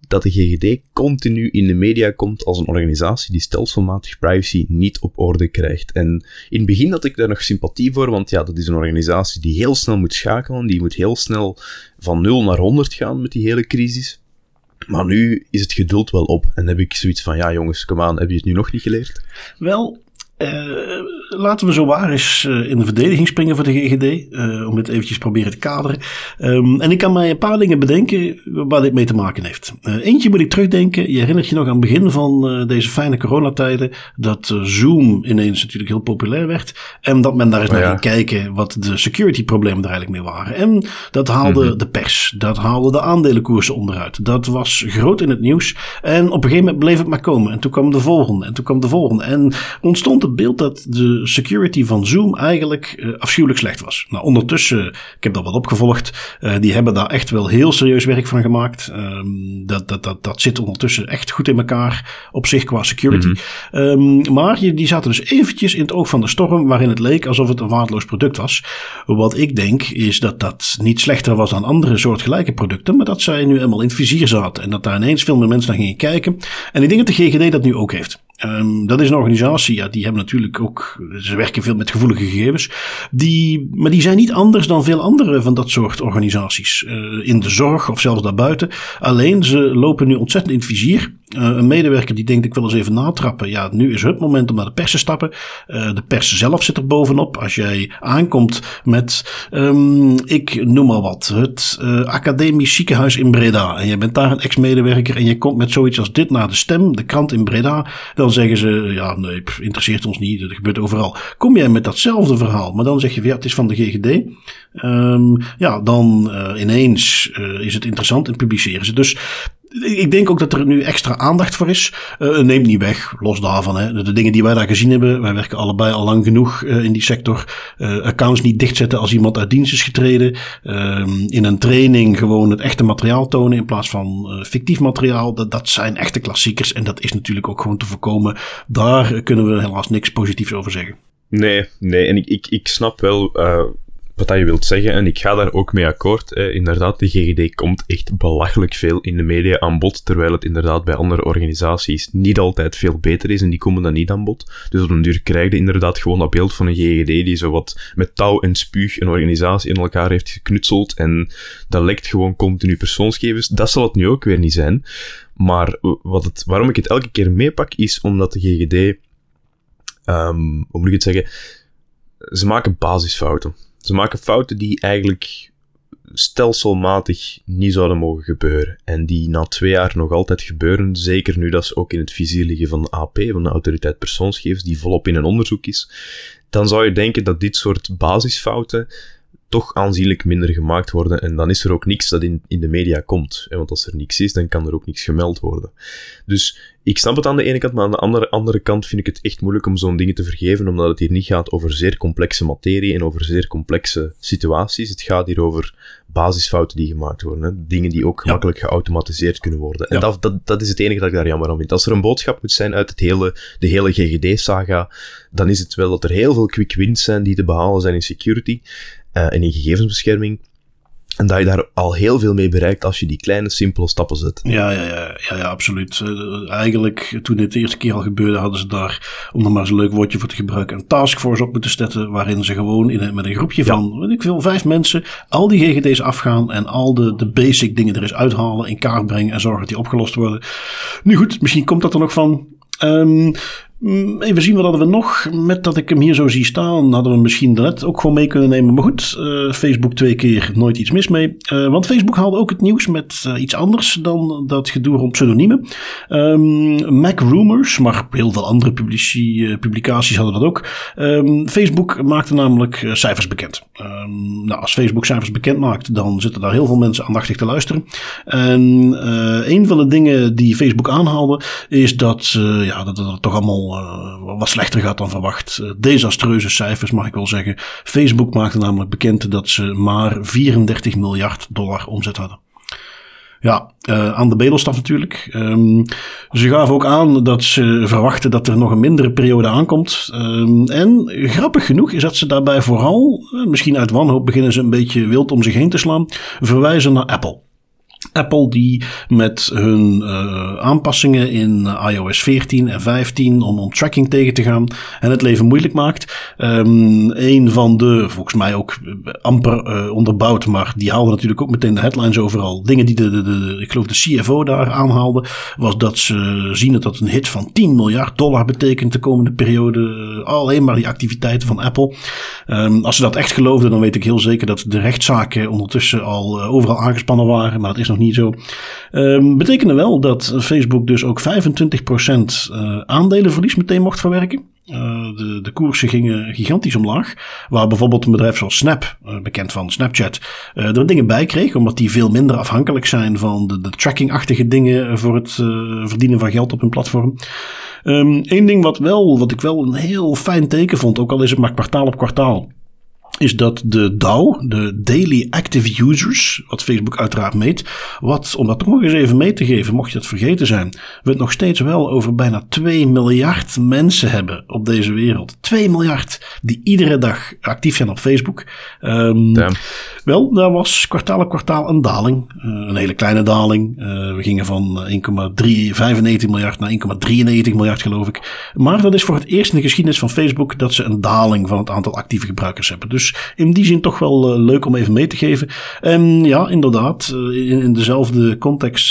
dat de GGD continu in de media komt als een organisatie die stelselmatig privacy niet op orde krijgt. En in het begin had ik daar nog sympathie voor, want ja, dat is een organisatie die heel snel moet schakelen, die moet heel snel van 0 naar 100 gaan met die hele crisis. Maar nu is het geduld wel op en heb ik zoiets van, ja jongens, kom aan, heb je het nu nog niet geleerd? Wel, uh, laten we zo waar eens uh, in de verdediging springen voor de GGD. Uh, om het eventjes proberen te kaderen. Um, en ik kan mij een paar dingen bedenken waar dit mee te maken heeft. eentje moet ik terugdenken. Je herinnert je nog aan het begin van deze fijne coronatijden. Dat Zoom ineens natuurlijk heel populair werd. En dat men daar eens oh, naar ging kijken wat de security problemen er eigenlijk mee waren. En dat haalde mm -hmm. de pers. Dat haalde de aandelenkoersen onderuit. Dat was groot in het nieuws. En op een gegeven moment bleef het maar komen. En toen kwam de volgende. En toen kwam de volgende. En ontstond het beeld dat de de security van Zoom eigenlijk uh, afschuwelijk slecht was. Nou, ondertussen, ik heb dat wat opgevolgd, uh, die hebben daar echt wel heel serieus werk van gemaakt. Um, dat, dat, dat, dat zit ondertussen echt goed in elkaar op zich qua security. Mm -hmm. um, maar die zaten dus eventjes in het oog van de storm, waarin het leek alsof het een waardeloos product was. Wat ik denk is dat dat niet slechter was dan andere soortgelijke producten, maar dat zij nu eenmaal in het vizier zaten en dat daar ineens veel meer mensen naar gingen kijken. En ik denk dat de GGD dat nu ook heeft. Um, dat is een organisatie, ja, die hebben natuurlijk ook, ze werken veel met gevoelige gegevens. Die, maar die zijn niet anders dan veel andere van dat soort organisaties. Uh, in de zorg of zelfs daarbuiten. Alleen ze lopen nu ontzettend in het vizier. Uh, een medewerker die denkt ik wil eens even natrappen. Ja, nu is het moment om naar de pers te stappen. Uh, de pers zelf zit er bovenop. Als jij aankomt met, um, ik noem maar wat, het uh, academisch ziekenhuis in Breda. En je bent daar een ex-medewerker en je komt met zoiets als dit naar de stem, de krant in Breda. Dan zeggen ze, ja nee, pff, interesseert ons niet, dat gebeurt overal. Kom jij met datzelfde verhaal, maar dan zeg je, ja het is van de GGD. Um, ja, dan ineens is het interessant en publiceren ze. Dus ik denk ook dat er nu extra aandacht voor is. Uh, neemt niet weg, los daarvan. Hè. De, dingen die wij daar gezien hebben, wij werken allebei al lang genoeg uh, in die sector. Uh, accounts niet dichtzetten als iemand uit dienst is getreden. Ehm, in een training gewoon het echte materiaal tonen in plaats van fictief materiaal. Dat, dat zijn echte klassiekers en dat is natuurlijk ook gewoon te voorkomen. Daar kunnen we helaas niks positiefs over zeggen. Nee, nee. En ik, ik, ik snap wel wat je wilt zeggen. En ik ga daar ook mee akkoord. Inderdaad, de GGD komt echt belachelijk veel in de media aan bod, terwijl het inderdaad bij andere organisaties niet altijd veel beter is en die komen dan niet aan bod. Dus op een duur krijg je inderdaad gewoon dat beeld van een GGD die zo wat met touw en spuug een organisatie in elkaar heeft geknutseld en dat lekt gewoon continu persoonsgevers. Dat zal het nu ook weer niet zijn. Maar wat het, waarom ik het elke keer meepak is omdat de GGD, um, ehm, hoe moet ik het zeggen, ze maken basisfouten. Ze maken fouten die eigenlijk stelselmatig niet zouden mogen gebeuren. En die na twee jaar nog altijd gebeuren, zeker nu dat ze ook in het vizier liggen van de AP, van de Autoriteit Persoonsgegevens, die volop in een onderzoek is. Dan zou je denken dat dit soort basisfouten toch aanzienlijk minder gemaakt worden. En dan is er ook niks dat in, in de media komt. Want als er niks is, dan kan er ook niks gemeld worden. Dus ik snap het aan de ene kant, maar aan de andere, andere kant vind ik het echt moeilijk om zo'n dingen te vergeven, omdat het hier niet gaat over zeer complexe materie en over zeer complexe situaties. Het gaat hier over basisfouten die gemaakt worden. Hè? Dingen die ook gemakkelijk geautomatiseerd kunnen worden. En dat, dat, dat is het enige dat ik daar jammer aan vind. Als er een boodschap moet zijn uit het hele, de hele GGD-saga, dan is het wel dat er heel veel quick wins zijn die te behalen zijn in security en in gegevensbescherming. En dat je daar al heel veel mee bereikt als je die kleine, simpele stappen zet. Ja, ja, ja, ja, ja absoluut. Uh, eigenlijk, toen dit de eerste keer al gebeurde, hadden ze daar, om er maar eens een leuk woordje voor te gebruiken, een taskforce op moeten zetten. Waarin ze gewoon in een, met een groepje ja. van, weet ik veel, vijf mensen, al die GGD's afgaan en al de, de basic dingen er eens uithalen, in kaart brengen en zorgen dat die opgelost worden. Nu goed, misschien komt dat er nog van. Um, Mm, even zien, wat hadden we nog? Met dat ik hem hier zo zie staan, hadden we misschien net ook gewoon mee kunnen nemen. Maar goed, uh, Facebook twee keer nooit iets mis mee. Uh, want Facebook haalde ook het nieuws met uh, iets anders dan dat gedoe rond pseudoniemen. Um, Mac Rumors, maar heel veel andere publicaties hadden dat ook. Um, Facebook maakte namelijk cijfers bekend. Um, nou, als Facebook cijfers bekend maakt, dan zitten daar heel veel mensen aandachtig te luisteren. En een van de dingen die Facebook aanhaalde, is dat, ja, dat het toch allemaal uh, wat slechter gaat dan verwacht. Uh, desastreuze cijfers mag ik wel zeggen. Facebook maakte namelijk bekend dat ze maar 34 miljard dollar omzet hadden. Ja, uh, aan de bedelstaf natuurlijk. Um, ze gaven ook aan dat ze verwachten dat er nog een mindere periode aankomt. Um, en grappig genoeg is dat ze daarbij vooral, misschien uit wanhoop beginnen ze een beetje wild om zich heen te slaan, verwijzen naar Apple. Apple die met hun uh, aanpassingen in iOS 14 en 15 om, om tracking tegen te gaan en het leven moeilijk maakt. Um, een van de, volgens mij ook amper uh, onderbouwd, maar die haalde natuurlijk ook meteen de headlines overal. Dingen die de, de, de, ik geloof de CFO daar aanhaalde, was dat ze zien dat dat een hit van 10 miljard dollar betekent de komende periode. Alleen maar die activiteiten van Apple. Um, als ze dat echt geloofden, dan weet ik heel zeker dat de rechtszaken ondertussen al overal aangespannen waren, maar dat is nog niet zo. Um, betekende wel dat Facebook dus ook 25% uh, aandelenverlies meteen mocht verwerken. de, de koersen gingen gigantisch omlaag. Waar bijvoorbeeld een bedrijf zoals Snap, bekend van Snapchat, er dingen bij kreeg. Omdat die veel minder afhankelijk zijn van de, de tracking-achtige dingen voor het verdienen van geld op hun platform. Eén ehm, ding wat, wel, wat ik wel een heel fijn teken vond, ook al is het maar kwartaal op kwartaal is dat de DAO, de Daily Active Users, wat Facebook uiteraard meet, wat, om dat nog eens even mee te geven, mocht je het vergeten zijn, we het nog steeds wel over bijna 2 miljard mensen hebben op deze wereld. 2 miljard die iedere dag actief zijn op Facebook. Um, wel, daar was kwartaal op kwartaal een daling. Uh, een hele kleine daling. Uh, we gingen van 1,395 miljard naar 1,93 miljard, geloof ik. Maar dat is voor het eerst in de geschiedenis van Facebook dat ze een daling van het aantal actieve gebruikers hebben. Dus in die zin toch wel uh, leuk om even mee te geven. En ja, inderdaad, in, in, dezelfde context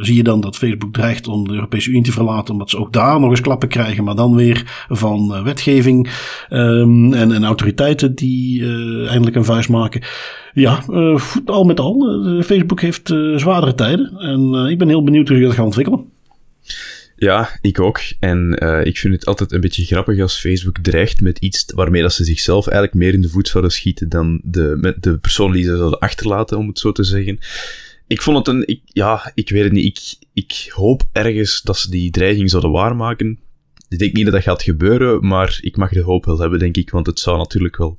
zie je dan dat Facebook dreigt om de Europese Unie te verlaten, omdat ze ook daar nog eens klappen krijgen, maar dan weer van wetgeving um, en, en autoriteiten die eindelijk een vuist maken. Ja, al met al. Facebook heeft zwaardere tijden. En ik ben heel benieuwd hoe zich dat gaat ontwikkelen. Ja, ik ook. En ik vind het altijd een beetje grappig als Facebook dreigt met iets waarmee dat ze zichzelf eigenlijk meer in de voet zouden schieten dan de, met de persoon die ze zouden achterlaten, om het zo te zeggen. Ik vond het een... Ik, ja, ik weet het niet. Ik, ik hoop ergens dat ze die dreiging zouden waarmaken. Ik denk niet dat dat gaat gebeuren, maar ik mag de hoop wel hebben, denk ik. Want het zou natuurlijk wel,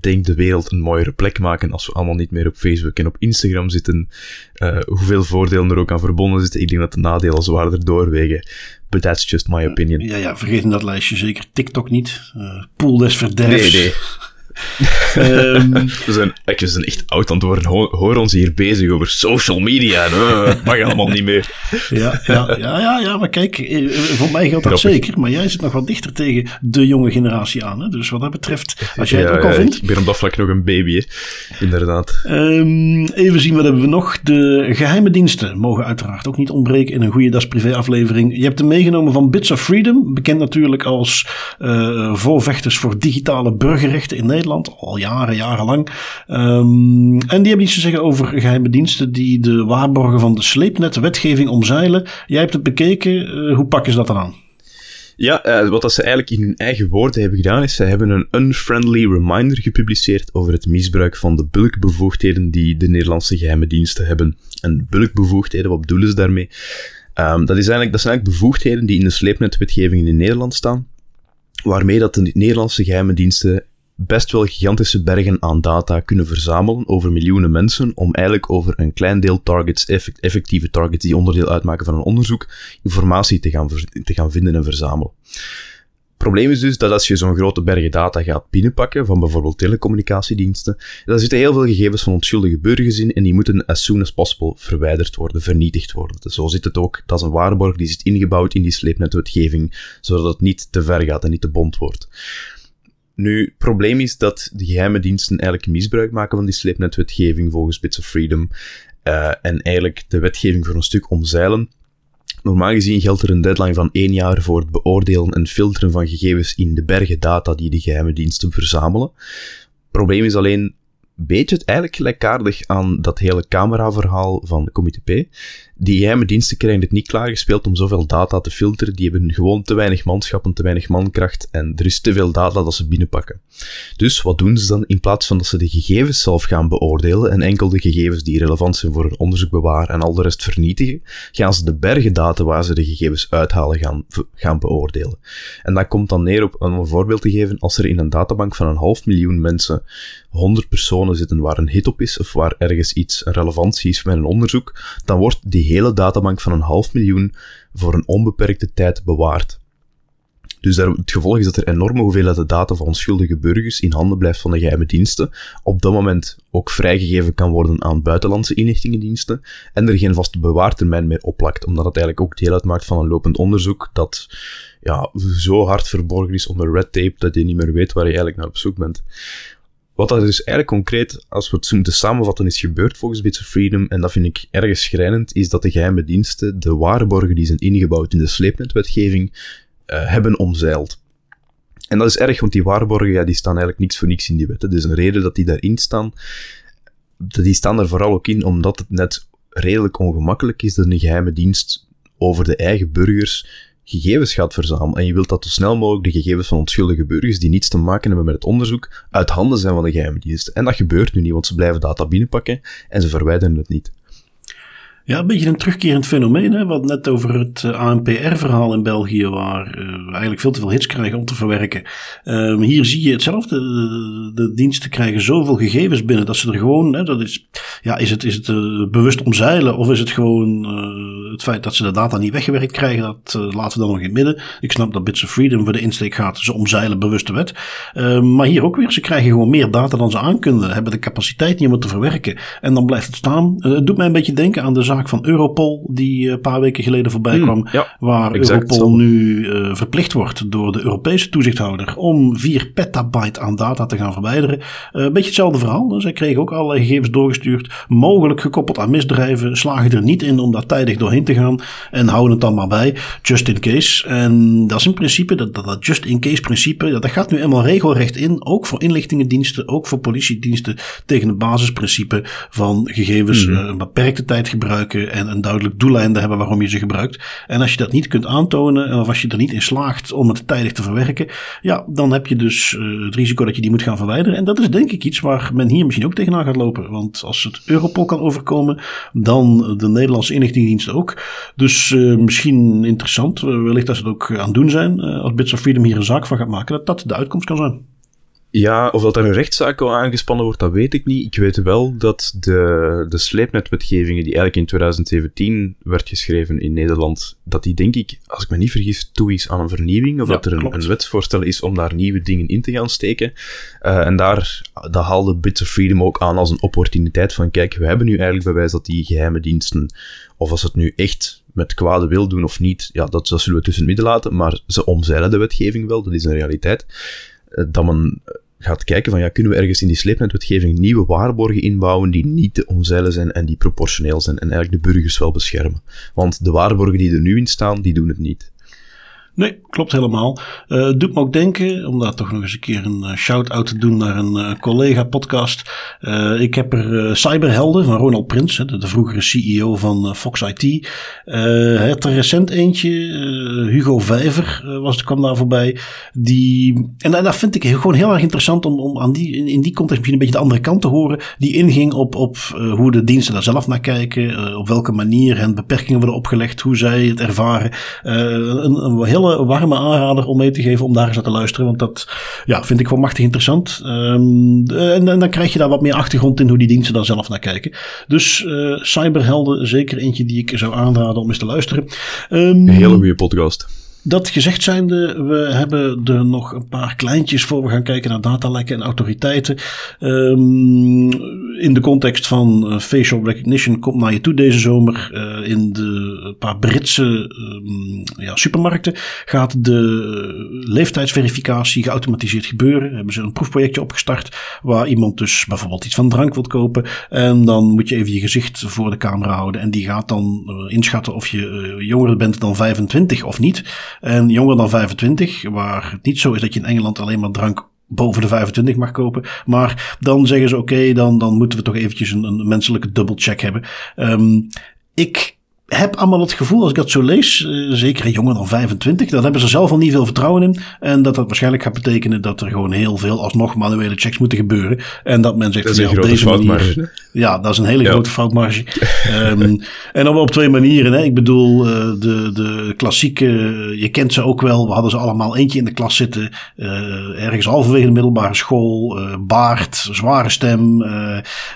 denk de wereld een mooiere plek maken als we allemaal niet meer op Facebook en op Instagram zitten. Uh, hoeveel voordelen er ook aan verbonden zitten. Ik denk dat de nadelen zwaarder doorwegen. But that's just my opinion. Ja, ja vergeet in dat lijstje zeker TikTok niet. Uh, pool des verderfs. Nee, nee um, we, zijn, we zijn echt oud aan het worden. Hoor, ons hier bezig over social media. Dat mag allemaal niet meer. ja, ja, ja, ja, ja, maar kijk, eh, voor mij geldt dat zeker. Maar jij zit nog wat dichter tegen de jonge generatie aan. Hè? Dus wat dat betreft, als jij het ook al vindt. Ik ben op dat vlak nog een baby, hè. inderdaad. Um, even zien, wat hebben we nog? De geheime diensten mogen uiteraard ook niet ontbreken in een goede Das Privé aflevering. Je hebt hem meegenomen van Bits of Freedom. Bekend natuurlijk als uh, voorvechters voor digitale burgerrechten in Nederland al jaren, jarenlang. Um, en die hebben iets te zeggen over geheime diensten die de waarborgen van de sleepnetwetgeving omzeilen. Jij hebt het bekeken, uh, hoe pakken ze dat dan aan? Ja, uh, wat ze eigenlijk in hun eigen woorden hebben gedaan, is ze hebben een unfriendly reminder gepubliceerd over het misbruik van de bulkbevoegdheden die de Nederlandse geheime diensten hebben. En bulkbevoegdheden, wat bedoelen ze daarmee? Um, dat, is eigenlijk, dat zijn eigenlijk bevoegdheden die in de sleepnetwetgeving in Nederland staan, waarmee dat de Nederlandse geheime diensten best wel gigantische bergen aan data kunnen verzamelen over miljoenen mensen om eigenlijk over een klein deel targets, effectieve targets die onderdeel uitmaken van een onderzoek, informatie te gaan, te gaan vinden en verzamelen. Het probleem is dus dat als je zo'n grote bergen data gaat binnenpakken van bijvoorbeeld telecommunicatiediensten, daar zitten heel veel gegevens van onschuldige burgers in en die moeten as soon as possible verwijderd worden, vernietigd worden. Zo zit het ook. Dat is een waarborg die zit ingebouwd in die sleepnetwetgeving, zodat het niet te ver gaat en niet te bond wordt. Nu, het probleem is dat de geheime diensten eigenlijk misbruik maken van die sleepnetwetgeving volgens Bits of Freedom. Uh, en eigenlijk de wetgeving voor een stuk omzeilen. Normaal gezien geldt er een deadline van één jaar voor het beoordelen en filteren van gegevens in de bergen data die de geheime diensten verzamelen. Het probleem is alleen, beetje het eigenlijk gelijkaardig aan dat hele cameraverhaal van de Comité P. Die geheime diensten krijgen het niet klaargespeeld om zoveel data te filteren. Die hebben gewoon te weinig manschappen, te weinig mankracht en er is te veel data dat ze binnenpakken. Dus wat doen ze dan? In plaats van dat ze de gegevens zelf gaan beoordelen en enkel de gegevens die relevant zijn voor een onderzoek bewaren en al de rest vernietigen, gaan ze de bergen data waar ze de gegevens uithalen gaan, gaan beoordelen. En dat komt dan neer op, om een voorbeeld te geven, als er in een databank van een half miljoen mensen 100 personen zitten waar een hit op is of waar ergens iets een relevantie is met een onderzoek, dan wordt die hele databank van een half miljoen voor een onbeperkte tijd bewaard. Dus het gevolg is dat er enorme hoeveelheden data van onschuldige burgers in handen blijft van de geheime diensten, op dat moment ook vrijgegeven kan worden aan buitenlandse inlichtingendiensten, en er geen vaste bewaartermijn meer oplakt, omdat het eigenlijk ook deel uitmaakt van een lopend onderzoek dat ja, zo hard verborgen is onder red tape dat je niet meer weet waar je eigenlijk naar op zoek bent. Wat dat dus eigenlijk concreet, als we het moeten samenvatten, is gebeurd volgens Bits of Freedom, en dat vind ik erg schrijnend, is dat de geheime diensten de waarborgen die zijn ingebouwd in de sleepnetwetgeving uh, hebben omzeild. En dat is erg, want die waarborgen ja, die staan eigenlijk niks voor niks in die wet. Er is een reden dat die daarin staan. Die staan er vooral ook in omdat het net redelijk ongemakkelijk is dat een geheime dienst over de eigen burgers gegevens gaat verzamelen. En je wilt dat zo snel mogelijk de gegevens van onschuldige burgers die niets te maken hebben met het onderzoek uit handen zijn van de geheime diensten. En dat gebeurt nu niet, want ze blijven data binnenpakken en ze verwijderen het niet. Ja, een beetje een terugkerend fenomeen. Hè? Wat net over het uh, ANPR-verhaal in België, waar we eigenlijk veel te veel hits krijgen om te verwerken. Um, hier zie je hetzelfde. De, diensten krijgen zoveel gegevens binnen dat ze er gewoon. Hè, dat is, ja, is het, is het uh, bewust omzeilen of is het gewoon het feit dat ze de data niet weggewerkt krijgen? Dat laten we dan nog in het midden. Ik snap dat Bits of Freedom voor de insteek gaat. Ze omzeilen bewust de wet. Ehm, maar hier ook weer. Ze krijgen gewoon meer data dan ze aan kunnen. Hebben de capaciteit niet om het te verwerken. En dan blijft het staan. het doet mij een beetje denken aan de zaak van Europol, die een paar weken geleden voorbij hmm, kwam. waar Europol nu verplicht wordt door de Europese toezichthouder om 4 petabyte aan data te gaan verwijderen. Een beetje hetzelfde verhaal. Zij kregen ook allerlei gegevens doorgestuurd, mogelijk gekoppeld aan misdrijven, slagen er niet in om daar tijdig doorheen te gaan en houden het dan maar bij, just in case. En dat is in principe, dat, dat, just in case principe, dat, dat gaat nu eenmaal regelrecht in, ook voor inlichtingendiensten, ook voor politiediensten, tegen het basisprincipe van gegevens mm. een beperkte tijd gebruiken en een duidelijk doeleinde hebben waarom je ze gebruikt. En als je dat niet kunt aantonen, of als je er niet in slaagt om het tijdig te verwerken, ja, dan heb je dus uh, het risico dat je die moet gaan verwijderen. En dat is denk ik iets waar men hier misschien ook tegenaan gaat lopen. Want als het Europol kan overkomen, dan de Nederlandse inlichtingendiensten ook. Dus uh, misschien interessant, wellicht dat ze het ook aan het doen zijn, als Bits of Freedom hier een zaak van gaat maken, dat dat de uitkomst kan zijn. Ja, of dat er een rechtszaak al aangespannen wordt, dat weet ik niet. Ik weet wel dat de, de sleepnetwetgevingen die eigenlijk in 2017 werd geschreven in Nederland, dat die denk ik, als ik me niet vergis, toe is aan een vernieuwing. Of dat er een, een, wetsvoorstel is om daar nieuwe dingen in te gaan steken. Uh, en daar dat haalde Bits of Freedom ook aan als een opportuniteit van, kijk, we hebben nu eigenlijk bewijs dat die geheime diensten, of als het nu echt met kwade wil doen of niet, ja, dat, dat zullen we tussen het midden laten, maar ze omzeilen de wetgeving wel, dat is een realiteit. Uh, dat men gaat kijken van ja, kunnen we ergens in die sleepnetwetgeving nieuwe waarborgen inbouwen die niet te omzeilen zijn en die proportioneel zijn en eigenlijk de burgers wel beschermen. Want de waarborgen die er nu in staan, die doen het niet. Nee, klopt helemaal. Uh, doet me ook denken, om daar toch nog eens een keer een uh, shout-out te doen naar een uh, collega-podcast. ik heb er Cyberhelden van Ronald Prins, de, de vroegere CEO van Fox IT. het er recent eentje, Hugo Vijver was, kwam daar voorbij. Die, en, dat vind ik gewoon heel erg interessant om, om aan die, in, die context misschien een beetje de andere kant te horen. Die inging op, op hoe de diensten daar zelf naar kijken, op welke manier hen beperkingen worden opgelegd, hoe zij het ervaren. een, een warme aanrader om mee te geven om daar eens naar te luisteren. Want dat ja, vind ik gewoon machtig interessant. Um, en, dan krijg je daar wat meer achtergrond in hoe die diensten daar zelf naar kijken. Dus uh, Cyberhelden, zeker eentje die ik zou aanraden om eens te luisteren. Um, een hele goede podcast. Dat gezegd zijnde, we hebben er nog een paar kleintjes voor. We gaan kijken naar datalekken en autoriteiten. Um, in de context van uh, facial recognition komt naar je toe deze zomer. Uh, in de paar Britse um, ja, supermarkten gaat de leeftijdsverificatie geautomatiseerd gebeuren. Hebben ze een proefprojectje opgestart waar iemand dus bijvoorbeeld iets van drank wilt kopen. En dan moet je even je gezicht voor de camera houden. En die gaat dan uh, inschatten of je jonger bent dan 25 of niet. En jonger dan 25, waar het niet zo is dat je in Engeland alleen maar drank boven de 25 mag kopen. Maar dan zeggen ze oké, dan, dan moeten we toch eventjes een, een menselijke dubbelcheck hebben. Um, ik heb allemaal het gevoel, als ik dat zo lees, uh, zeker jonger dan 25, dan hebben ze zelf al niet veel vertrouwen in. En dat dat waarschijnlijk gaat betekenen dat er gewoon heel veel alsnog manuele checks moeten gebeuren. En dat men zegt, dat is op deze manier. Ja, dat is een hele grote foutmarge. um, en dan op twee manieren. Hè. Ik bedoel, uh, de, de klassieke, je kent ze ook wel. We hadden ze allemaal eentje in de klas zitten. Uh, ergens halverwege de middelbare school. baard, zware stem.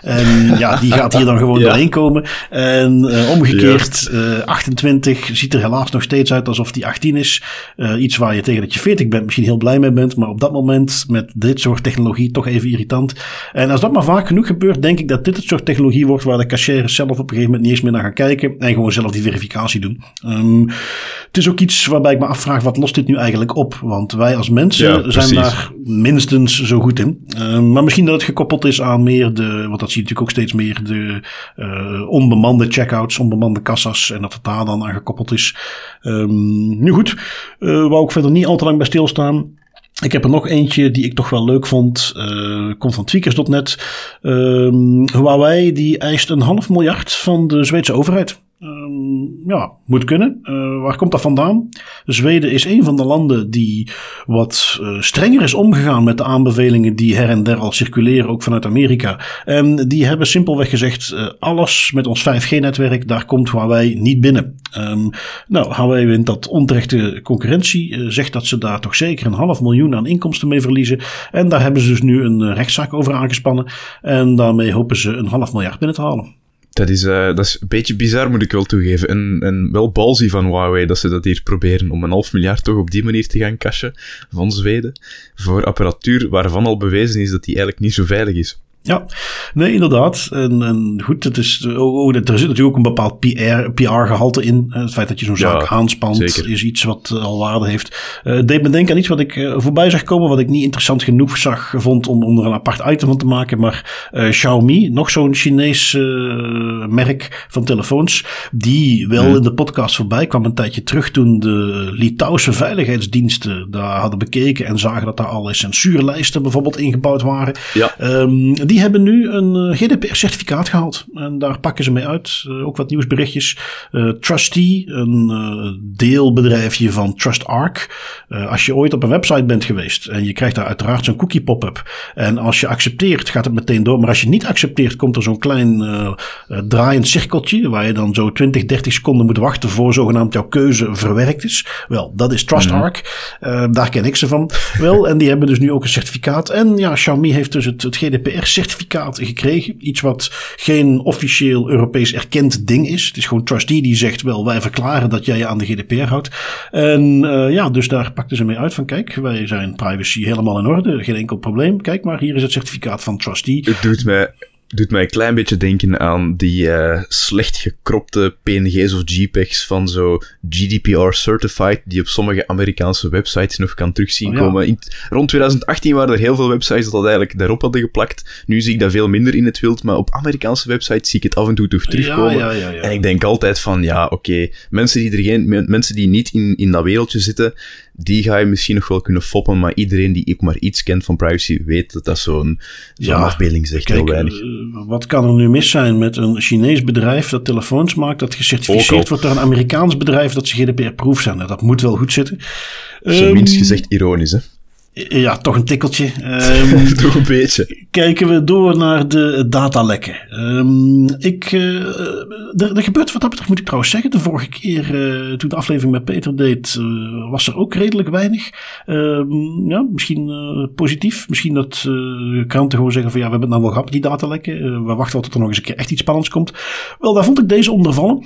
en ja, die gaat hier dan gewoon ja. doorheen komen. En omgekeerd. 28 eh, ziet er helaas nog steeds uit alsof die 18 is. Uh, iets waar je tegen dat je 40 bent misschien heel blij mee bent. Maar op dat moment met dit soort technologie toch even irritant. En als dat maar vaak genoeg gebeurt, denk ik dat dit het soort technologie wordt waar de cashiers zelf op een gegeven moment niet eens meer naar gaan kijken. En gewoon zelf die verificatie doen. Um, het is ook iets waarbij ik me afvraag, wat lost dit nu eigenlijk op? Want wij als mensen zijn daar minstens zo goed in. Um, maar misschien dat het gekoppeld is aan meer de, want dat zie je natuurlijk ook steeds meer, de uh, onbemande checkouts, onbemande en dat het daar dan aan gekoppeld is. Um, nu goed, uh, wou ik verder niet al te lang bij stilstaan. Ik heb er nog eentje die ik toch wel leuk vond. Uh, komt van tweakers.net. Um, Huawei die eist een half miljard van de Zweedse overheid. Um, ja, moet kunnen. Uh, waar komt dat vandaan? Zweden is een van de landen die wat uh, strenger is omgegaan met de aanbevelingen die her en der al circuleren, ook vanuit Amerika. En die hebben simpelweg gezegd: uh, alles met ons 5G-netwerk, daar komt Huawei niet binnen. Um, nou, Huawei wint dat onterechte concurrentie, zegt dat ze daar toch zeker een half miljoen aan inkomsten mee verliezen. En daar hebben ze dus nu een rechtszaak over aangespannen. En daarmee hopen ze een half miljard binnen te halen. Dat is, uh, dat is een beetje bizar, moet ik wel toegeven. En, en wel balzy van Huawei dat ze dat hier proberen om een half miljard toch op die manier te gaan cashen van Zweden. Voor apparatuur waarvan al bewezen is dat die eigenlijk niet zo veilig is. Ja, nee, inderdaad. En, en goed, het is, oh, oh, er zit natuurlijk ook een bepaald PR-gehalte in. Het feit dat je zo'n zaak aanspant is iets wat uh, al waarde heeft. Uh, het deed me denken aan iets wat ik uh, voorbij zag komen, wat ik niet interessant genoeg zag, vond om, om er een apart item van te maken. Maar Xiaomi, nog zo'n Chinees merk van telefoons, die wel hmm. in de podcast voorbij kwam een tijdje terug toen de Litouwse veiligheidsdiensten daar hadden bekeken en zagen dat daar alle censuurlijsten bijvoorbeeld ingebouwd waren. Ja. Um, die hebben nu een eh, GDPR-certificaat gehaald. En daar pakken ze mee uit. Uh, ook wat nieuwsberichtjes. Uh, Trustee, een deelbedrijfje van TrustArc. als je ooit op een website bent geweest en je krijgt daar uiteraard zo'n cookie pop-up. En als je accepteert, gaat het meteen door. Maar als je niet accepteert, komt er zo'n klein draaiend cirkeltje. Waar je dan zo 20, 30 seconden moet wachten voor zogenaamd jouw keuze verwerkt is. Wel, dat is TrustArc. Mm. daar ken ik ze van. Wel, en die hebben dus nu ook een certificaat. En ja, Xiaomi heeft dus het, het GDPR certificaat gekregen. Iets wat geen officieel Europees erkend ding is. Het is gewoon trustee die zegt wel wij verklaren dat jij je aan de GDPR houdt. En uh, ja, dus daar pakten ze mee uit van kijk wij zijn privacy helemaal in orde. Geen enkel probleem. Kijk maar hier is het certificaat van trustee. Het doet mij doet mij een klein beetje denken aan die uh, slecht gekropte PNG's of JPEGs van zo GDPR Certified, die op sommige Amerikaanse websites nog kan terugzien oh, komen. In, rond 2018 waren er heel veel websites dat dat eigenlijk daarop hadden geplakt. Nu zie ik dat veel minder in het wild, maar op Amerikaanse websites zie ik het af en toe toch terugkomen. Ja, ja, en ik denk altijd van, ja, oké, okay, mensen die er geen, mensen die niet in, in dat wereldje zitten, die ga je misschien nog wel kunnen foppen, maar iedereen die ook maar iets kent van privacy weet dat dat zo'n zo'n afbeelding zegt heel weinig. Uh, wat kan er nu mis zijn met een Chinees bedrijf dat telefoons maakt, dat gecertificeerd wordt door een Amerikaans bedrijf dat ze GDPR-proof zijn? Nou, dat moet wel goed zitten. Zo minst ehm, gezegd ironisch, hè? Ja, toch een tikkeltje. Um, toch een beetje. Kijken we door naar de datalekken. Um, ik, uh, er, gebeurt wat dat betreft, moet ik trouwens zeggen. De vorige keer, uh, toen de aflevering met Peter deed, uh, was er ook redelijk weinig. Um, ja, misschien positief. Misschien dat kranten gewoon zeggen van ja, we hebben het nou wel gehad die datalekken. we wachten tot er nog eens een keer echt iets spannends komt. Wel, daar vond ik deze ondervallen.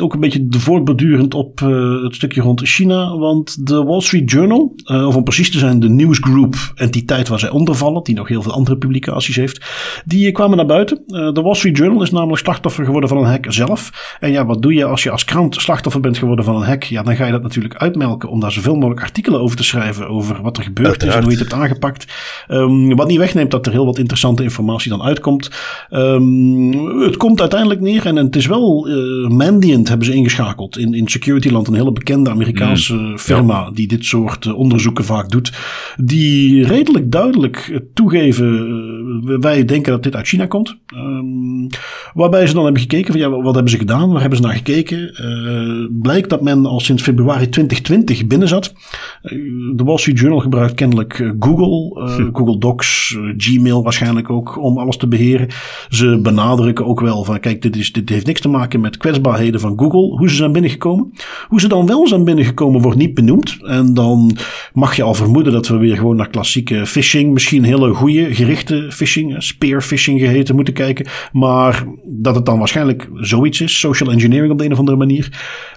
ook een beetje voortbordurend op het stukje rond China. Want de Wall Street Journal, of precies te zijn de Newsgroup entiteit waar zij onder vallen, die nog heel veel andere publicaties heeft, die kwamen naar buiten. De Wall Street Journal is namelijk slachtoffer geworden van een hack zelf. En ja, wat doe je als je als krant slachtoffer bent geworden van een hack? Ja, dan ga je dat natuurlijk uitmelken om daar zoveel mogelijk artikelen over te schrijven over wat er gebeurd is en hoe je het hebt aangepakt. Um, wat niet wegneemt dat er heel wat interessante informatie dan uitkomt. Um, het komt uiteindelijk neer en het is wel uh, Mandiant hebben ze ingeschakeld in, in Securityland, een hele bekende Amerikaanse mm. firma die dit soort onderzoeken vaak doet, die redelijk duidelijk toegeven, uh, wij denken dat dit uit China komt. Um, waarbij ze dan hebben gekeken van ja, wat hebben ze gedaan, waar hebben ze naar gekeken. Uh, blijkt dat men al sinds februari 2020 binnen zat. Uh, de Wall Street Journal gebruikt kennelijk Google, hm. Google Docs, Gmail waarschijnlijk ook, om alles te beheren. Ze benadrukken ook wel van kijk, dit, is, dit heeft niks te maken met kwetsbaarheden van Google. Hoe ze zijn binnengekomen. Hoe ze dan wel zijn binnengekomen wordt niet benoemd. En dan mag je al vermoeden dat we weer gewoon naar klassieke phishing, misschien hele goede gerichte phishing, spear phishing geheten moeten kijken. Maar dat het dan waarschijnlijk zoiets is, social engineering op de een of andere manier.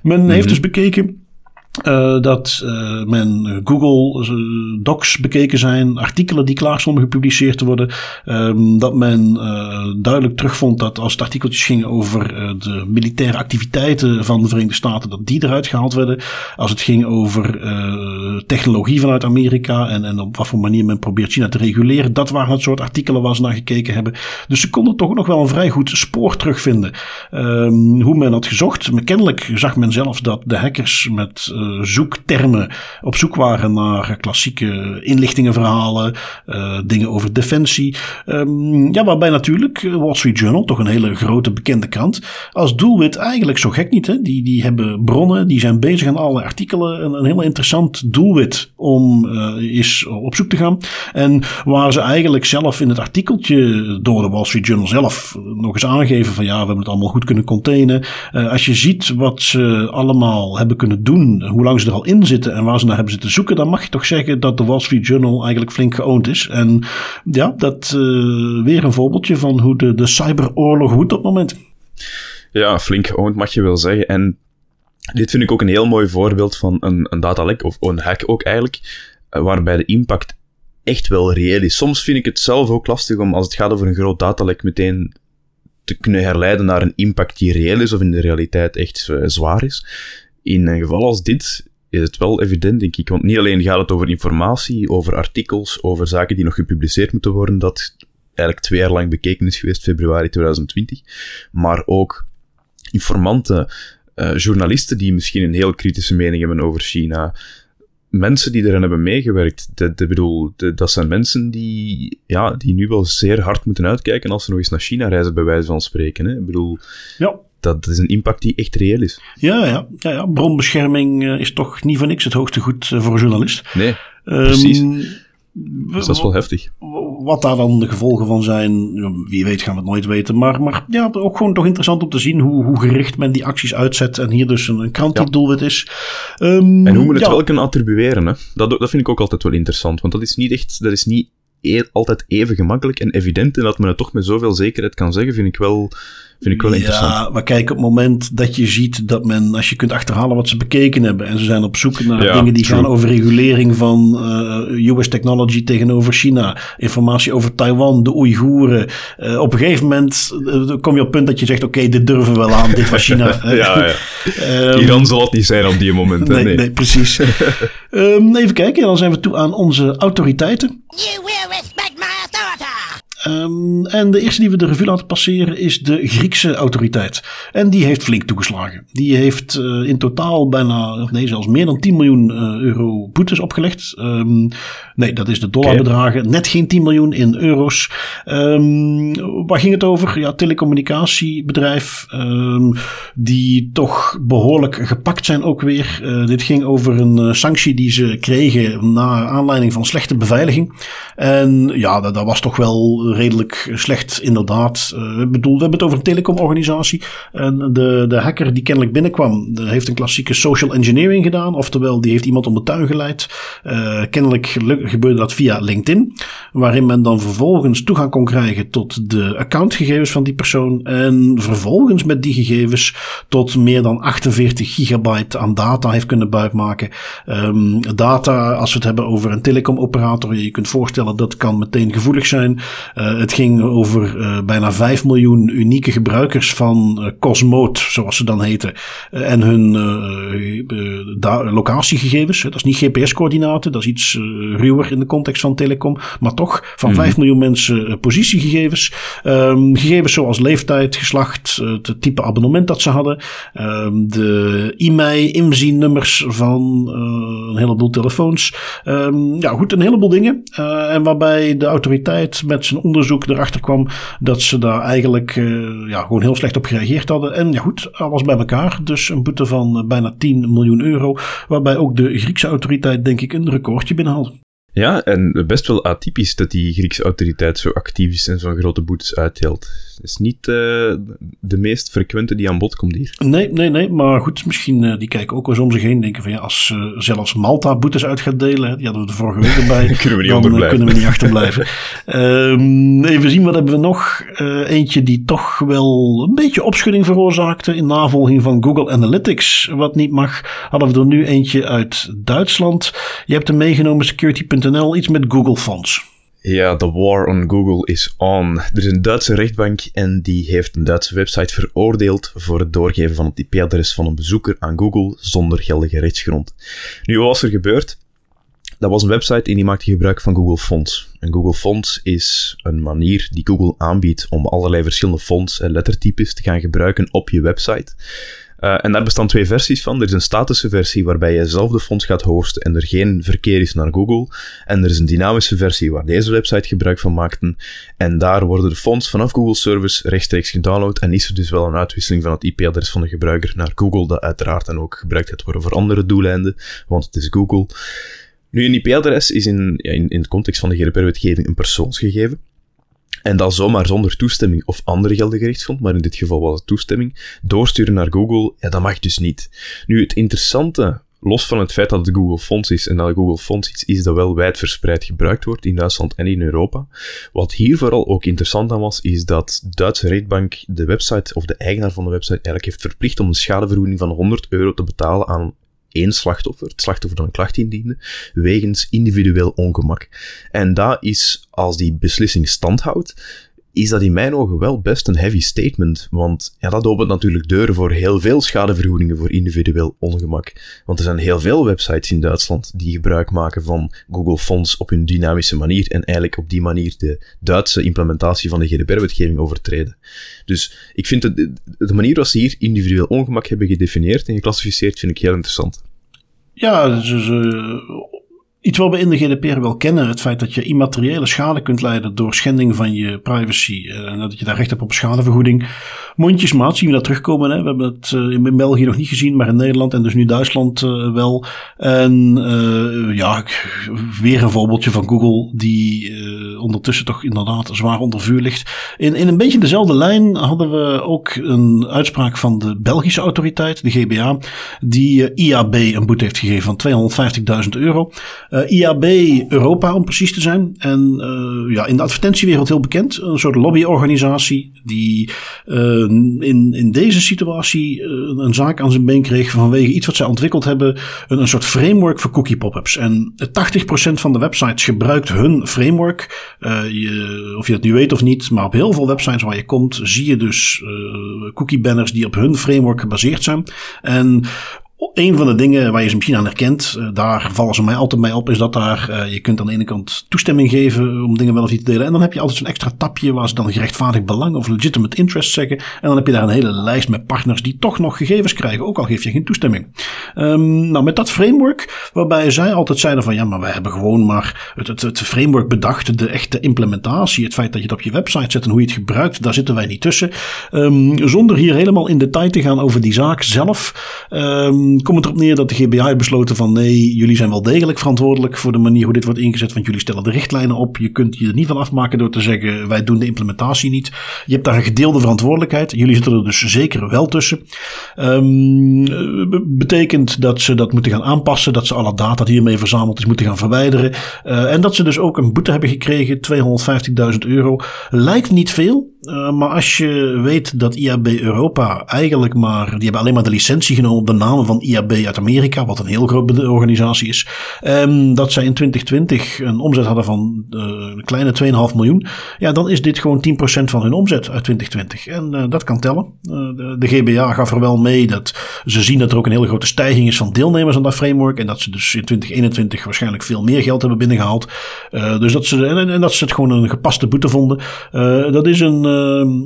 Men heeft mhm. dus bekeken uh, dat uh, men Google eh, Docs bekeken zijn, artikelen die klaar stonden gepubliceerd te worden. Um, dat men duidelijk terugvond dat als het artikeltjes gingen over de militaire activiteiten van de Verenigde Staten, dat die eruit gehaald werden. Als het ging over technologie vanuit Amerika en, en op wat voor manier men probeert China te reguleren, dat waren het soort artikelen waar ze naar gekeken hebben. Dus ze konden toch nog wel een vrij goed spoor terugvinden. Um, hoe men had gezocht. Maar kennelijk zag men zelfs dat de hackers met uh, zoektermen op zoek waren naar klassieke inlichtingenverhalen, uh, dingen over defensie. Um, ja, waarbij natuurlijk Wall Street Journal, toch een hele grote bekende krant, als doelwit eigenlijk zo gek niet. Hè? Die, die hebben bronnen, die zijn bezig aan alle artikelen. Een, heel interessant doelwit om is op zoek te gaan. En waar ze eigenlijk zelf in het artikeltje door de Wall Street Journal zelf nog eens aangeven van ja, we hebben het allemaal goed kunnen containen. Als je ziet wat ze allemaal hebben kunnen doen, hoe lang ze er al in zitten en waar ze naar hebben zitten zoeken, dan mag je toch zeggen dat de Wall Street Journal eigenlijk flink geoond is. En ja, dat uh, weer een voorbeeldje van hoe de, de cyberoorlog woedt op het moment. Ja, flink geoond mag je wel zeggen. En dit vind ik ook een heel mooi voorbeeld van een, een datalek, of een hack ook eigenlijk, eh, waarbij de impact echt wel reëel is. Soms vind ik het zelf ook lastig om, als het gaat over een groot datalek, meteen te kunnen herleiden naar een impact die reëel is of in de realiteit echt uh, zwaar is. In een geval als dit is het wel evident, denk ik. Want niet alleen gaat het over informatie, over artikels, over zaken die nog gepubliceerd moeten worden, dat eigenlijk twee jaar lang bekeken is geweest, februari 2020, maar ook informanten, uh, journalisten die misschien een heel kritische mening hebben over China, mensen die erin hebben meegewerkt. De, de, bedoel, de, dat zijn mensen die, ja, die nu wel zeer hard moeten uitkijken als ze nog eens naar China reizen, bij wijze van spreken. Hè. Ik bedoel, ja. dat is een impact die echt reëel is. Ja, ja, ja, ja. bronbescherming uh, is toch niet voor niks het hoogste goed uh, voor een journalist. Nee, um, precies. Dus dat is wel heftig. Wat daar dan de gevolgen van zijn, wie weet gaan we het nooit weten. Maar, maar ja, ook gewoon toch interessant om te zien hoe, hoe gericht men die acties uitzet. En hier dus een, een krant die ja. doelwit is. Um, en hoe men het ja. wel kan attribueren. Hè? Dat, dat vind ik ook altijd wel interessant. Want dat is niet echt, dat is niet e altijd even gemakkelijk en evident. En dat men het toch met zoveel zekerheid kan zeggen, vind ik wel Vind ik wel interessant. Ja, maar kijk, op het moment dat je ziet dat men, als je kunt achterhalen wat ze bekeken hebben. En ze zijn op zoek naar ja, dingen die true. gaan over regulering van uh, US technology tegenover China. Informatie over Taiwan, de Oeigoeren. Uh, op een gegeven moment uh, kom je op het punt dat je zegt, oké, okay, dit durven we wel aan, dit was China. ja, ja. um, Iran zal het niet zijn op die moment. Nee, nee. nee precies. um, even kijken, dan zijn we toe aan onze autoriteiten. You will. Um, en de eerste die we de revue laten passeren is de Griekse autoriteit. En die heeft flink toegeslagen. Die heeft uh, in totaal bijna, nee zelfs meer dan 10 miljoen uh, euro boetes opgelegd. Um, nee, dat is de dollarbedragen. Okay. Net geen 10 miljoen in euro's. Um, waar ging het over? Ja, telecommunicatiebedrijf. die toch behoorlijk gepakt zijn ook weer. Uh, dit ging over een sanctie die ze kregen na aanleiding van slechte beveiliging. En ja, dat, dat was toch wel redelijk slecht, inderdaad. Uh, bedoel, we hebben het over een telecomorganisatie. En de, de hacker die kennelijk binnenkwam, heeft een klassieke social engineering gedaan. Oftewel, die heeft iemand om de tuin geleid. Uh, kennelijk gebeurde dat via LinkedIn. Waarin men dan vervolgens toegang kon krijgen tot de accountgegevens van die persoon. En vervolgens met die gegevens tot meer dan 48 gigabyte aan data heeft kunnen buitmaken. Um, data, als we het hebben over een telecomoperator, je kunt voorstellen dat kan meteen gevoelig zijn. Uh, het ging over uh, bijna 5 miljoen unieke gebruikers van uh, Cosmote, zoals ze dan heten. en hun locatiegegevens. Dat is niet GPS-coördinaten, dat is iets ruwer in de context van telecom. Maar toch, van mm. 5 miljoen mensen positiegegevens. Um, gegevens zoals leeftijd, geslacht, het type abonnement dat ze hadden. Um, de e-mail, inziennummers van een heleboel telefoons. Um, ja, goed, een heleboel dingen. en waarbij de autoriteit met zijn onderzoek erachter kwam dat ze daar eigenlijk uh, ja, gewoon heel slecht op gereageerd hadden. En ja, goed, alles bij elkaar. Dus een boete van uh, bijna 10 miljoen euro. Waarbij ook de Griekse autoriteit, denk ik, een recordje binnenhaalt. Ja, en best wel atypisch dat die Griekse autoriteit zo actief is en zo'n grote boetes uitdeelt is niet uh, de meest frequente die aan bod komt hier. Nee, nee, nee. Maar goed, misschien uh, die kijken ook wel eens om zich heen. Denken van ja, als uh, zelfs Malta boetes uit gaat delen. Die hadden we de vorige week erbij. kunnen we niet dan kunnen we niet achterblijven. um, even zien, wat hebben we nog? eentje die toch wel een beetje opschudding veroorzaakte. In navolging van Google Analytics. Wat niet mag. Hadden we er nu eentje uit Duitsland. Je hebt hem meegenomen, security.nl. Iets met Google Fonts. Ja, the war on Google is on. Er is een Duitse rechtbank en die heeft een Duitse website veroordeeld voor het doorgeven van het IP-adres van een bezoeker aan Google zonder geldige rechtsgrond. Nu, wat was er gebeurd? Dat was een website en die maakte gebruik van Google Fonts. En Google Fonts is een manier die Google aanbiedt om allerlei verschillende fonts en lettertypes te gaan gebruiken op je website. Uh, en daar bestaan twee versies van. Er is een statische versie waarbij je zelf de fonds gaat hosten en er geen verkeer is naar Google. En er is een dynamische versie waar deze website gebruik van maakten. En daar worden de fonds vanaf Google Service rechtstreeks gedownload en is er dus wel een uitwisseling van het IP-adres van de gebruiker naar Google, dat uiteraard dan ook gebruikt gaat worden voor andere doeleinden, want het is Google. Nu, een IP-adres is in, ja, in, in het context van de GDPR-wetgeving een persoonsgegeven. En dat zomaar zonder toestemming of andere geldige rechtsgrond, maar in dit geval was het toestemming, doorsturen naar Google, ja, dat mag dus niet. Nu, het interessante, los van het feit dat het Google Fonds is en dat Google Fonds iets is dat wel wijdverspreid gebruikt wordt in Duitsland en in Europa, wat hier vooral ook interessant aan was, is dat Duitse rechtbank de website, of de eigenaar van de website, eigenlijk heeft verplicht om een schadevergoeding van 100 euro te betalen aan één slachtoffer, het slachtoffer dat een klacht indiende, wegens individueel ongemak. En dat is, als die beslissing standhoudt, is dat in mijn ogen wel best een heavy statement. Want ja, dat opent natuurlijk deuren voor heel veel schadevergoedingen voor individueel ongemak. Want er zijn heel veel websites in Duitsland die gebruik maken van Google Fonts op hun dynamische manier en eigenlijk op die manier de Duitse implementatie van de GDPR-wetgeving overtreden. Dus ik vind het, de manier waarop ze hier individueel ongemak hebben gedefinieerd en geclassificeerd, vind ik heel interessant. Ja, ze, ze Iets wat we in de GDPR wel kennen, het feit dat je immateriële schade kunt leiden door schending van je privacy. Eh, en dat je daar recht hebt op schadevergoeding. Mondjesmaat zien we dat terugkomen. Hè? We hebben het uh, in België nog niet gezien, maar in Nederland en dus nu Duitsland uh, wel. En ja, weer een voorbeeldje van Google die ondertussen toch inderdaad zwaar onder vuur ligt. In, in een beetje dezelfde lijn hadden we ook een uitspraak van de Belgische autoriteit, de GBA, die IAB een boete heeft gegeven van 250.000 euro. Eh, IAB Europa om precies te zijn. En uh, ja, in de advertentiewereld heel bekend. Een soort lobbyorganisatie die in, in deze situatie een zaak aan zijn been kreeg vanwege iets wat zij ontwikkeld hebben. Een, een soort framework voor cookie pop-ups. En 80% van de websites gebruikt hun framework. Je, of je het nu weet of niet, maar op heel veel websites waar je komt zie je dus cookie banners die op hun framework gebaseerd zijn. En een van de dingen waar je ze misschien aan herkent, uh, daar vallen ze mij altijd mee op, is dat daar, uh, je kunt aan de ene kant toestemming geven om dingen wel of niet te delen. En dan heb je altijd zo'n extra tapje waar ze dan gerechtvaardigd belang of legitimate interest zeggen. En dan heb je daar een hele lijst met partners die toch nog gegevens krijgen, ook al geef je geen toestemming. Um, nou, met dat framework, waarbij zij altijd zeiden van ja, maar wij hebben gewoon maar het, het, het framework bedacht, de echte implementatie, het feit dat je het op je website zet en hoe je het gebruikt, daar zitten wij niet tussen. Um, zonder hier helemaal in detail te gaan over die zaak zelf. Um, komt het erop neer dat de GBA heeft besloten van nee, jullie zijn wel degelijk verantwoordelijk voor de manier hoe dit wordt ingezet, want jullie stellen de richtlijnen op. Je kunt je er niet van afmaken door te zeggen wij doen de implementatie niet. Je hebt daar een gedeelde verantwoordelijkheid. Jullie zitten er dus zeker wel tussen. Um, betekent dat ze dat moeten gaan aanpassen, dat ze alle data die hiermee verzameld is moeten gaan verwijderen. Uh, en dat ze dus ook een boete hebben gekregen, 250.000 euro. Lijkt niet veel, uh, maar als je weet dat IAB Europa eigenlijk maar, die hebben alleen maar de licentie genomen op de namen van IAB uit Amerika, wat een heel grote organisatie is. Um, dat zij in 2020 een omzet hadden van uh, een kleine 2,5 miljoen. Ja, dan is dit gewoon 10% van hun omzet uit 2020. En uh, dat kan tellen. De, de, GBA gaf er wel mee dat ze zien dat er ook een hele grote stijging is van deelnemers aan dat framework. En dat ze dus in 2021 waarschijnlijk veel meer geld hebben binnengehaald. dus dat ze, en, en, dat ze het gewoon een gepaste boete vonden. dat is een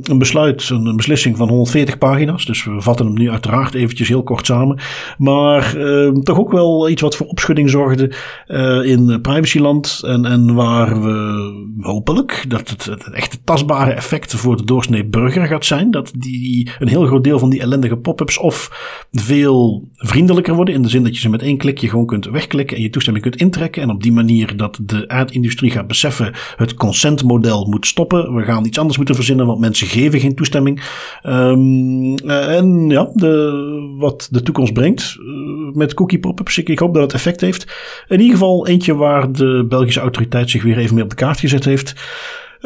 een besluit, een beslissing van 140 pagina's. Dus we vatten hem nu uiteraard eventjes heel kort samen. Maar uh, toch ook wel iets wat voor opschudding zorgde uh, in privacyland. En, en waar we hopelijk dat het, het echte tastbare effect voor de doorsnee burger gaat zijn. Dat die, een heel groot deel van die ellendige pop-ups of veel vriendelijker worden. In de zin dat je ze met één klikje gewoon kunt wegklikken en je toestemming kunt intrekken. En op die manier dat de aardindustrie gaat beseffen het consentmodel moet stoppen. We gaan iets anders moeten verzinnen want mensen geven geen toestemming. Um, en ja, de, wat de toekomst brengt uh, met cookie pop-ups, ik, ik, hoop dat het effect heeft. In ieder geval eentje waar de Belgische autoriteit zich weer even mee op de kaart gezet heeft.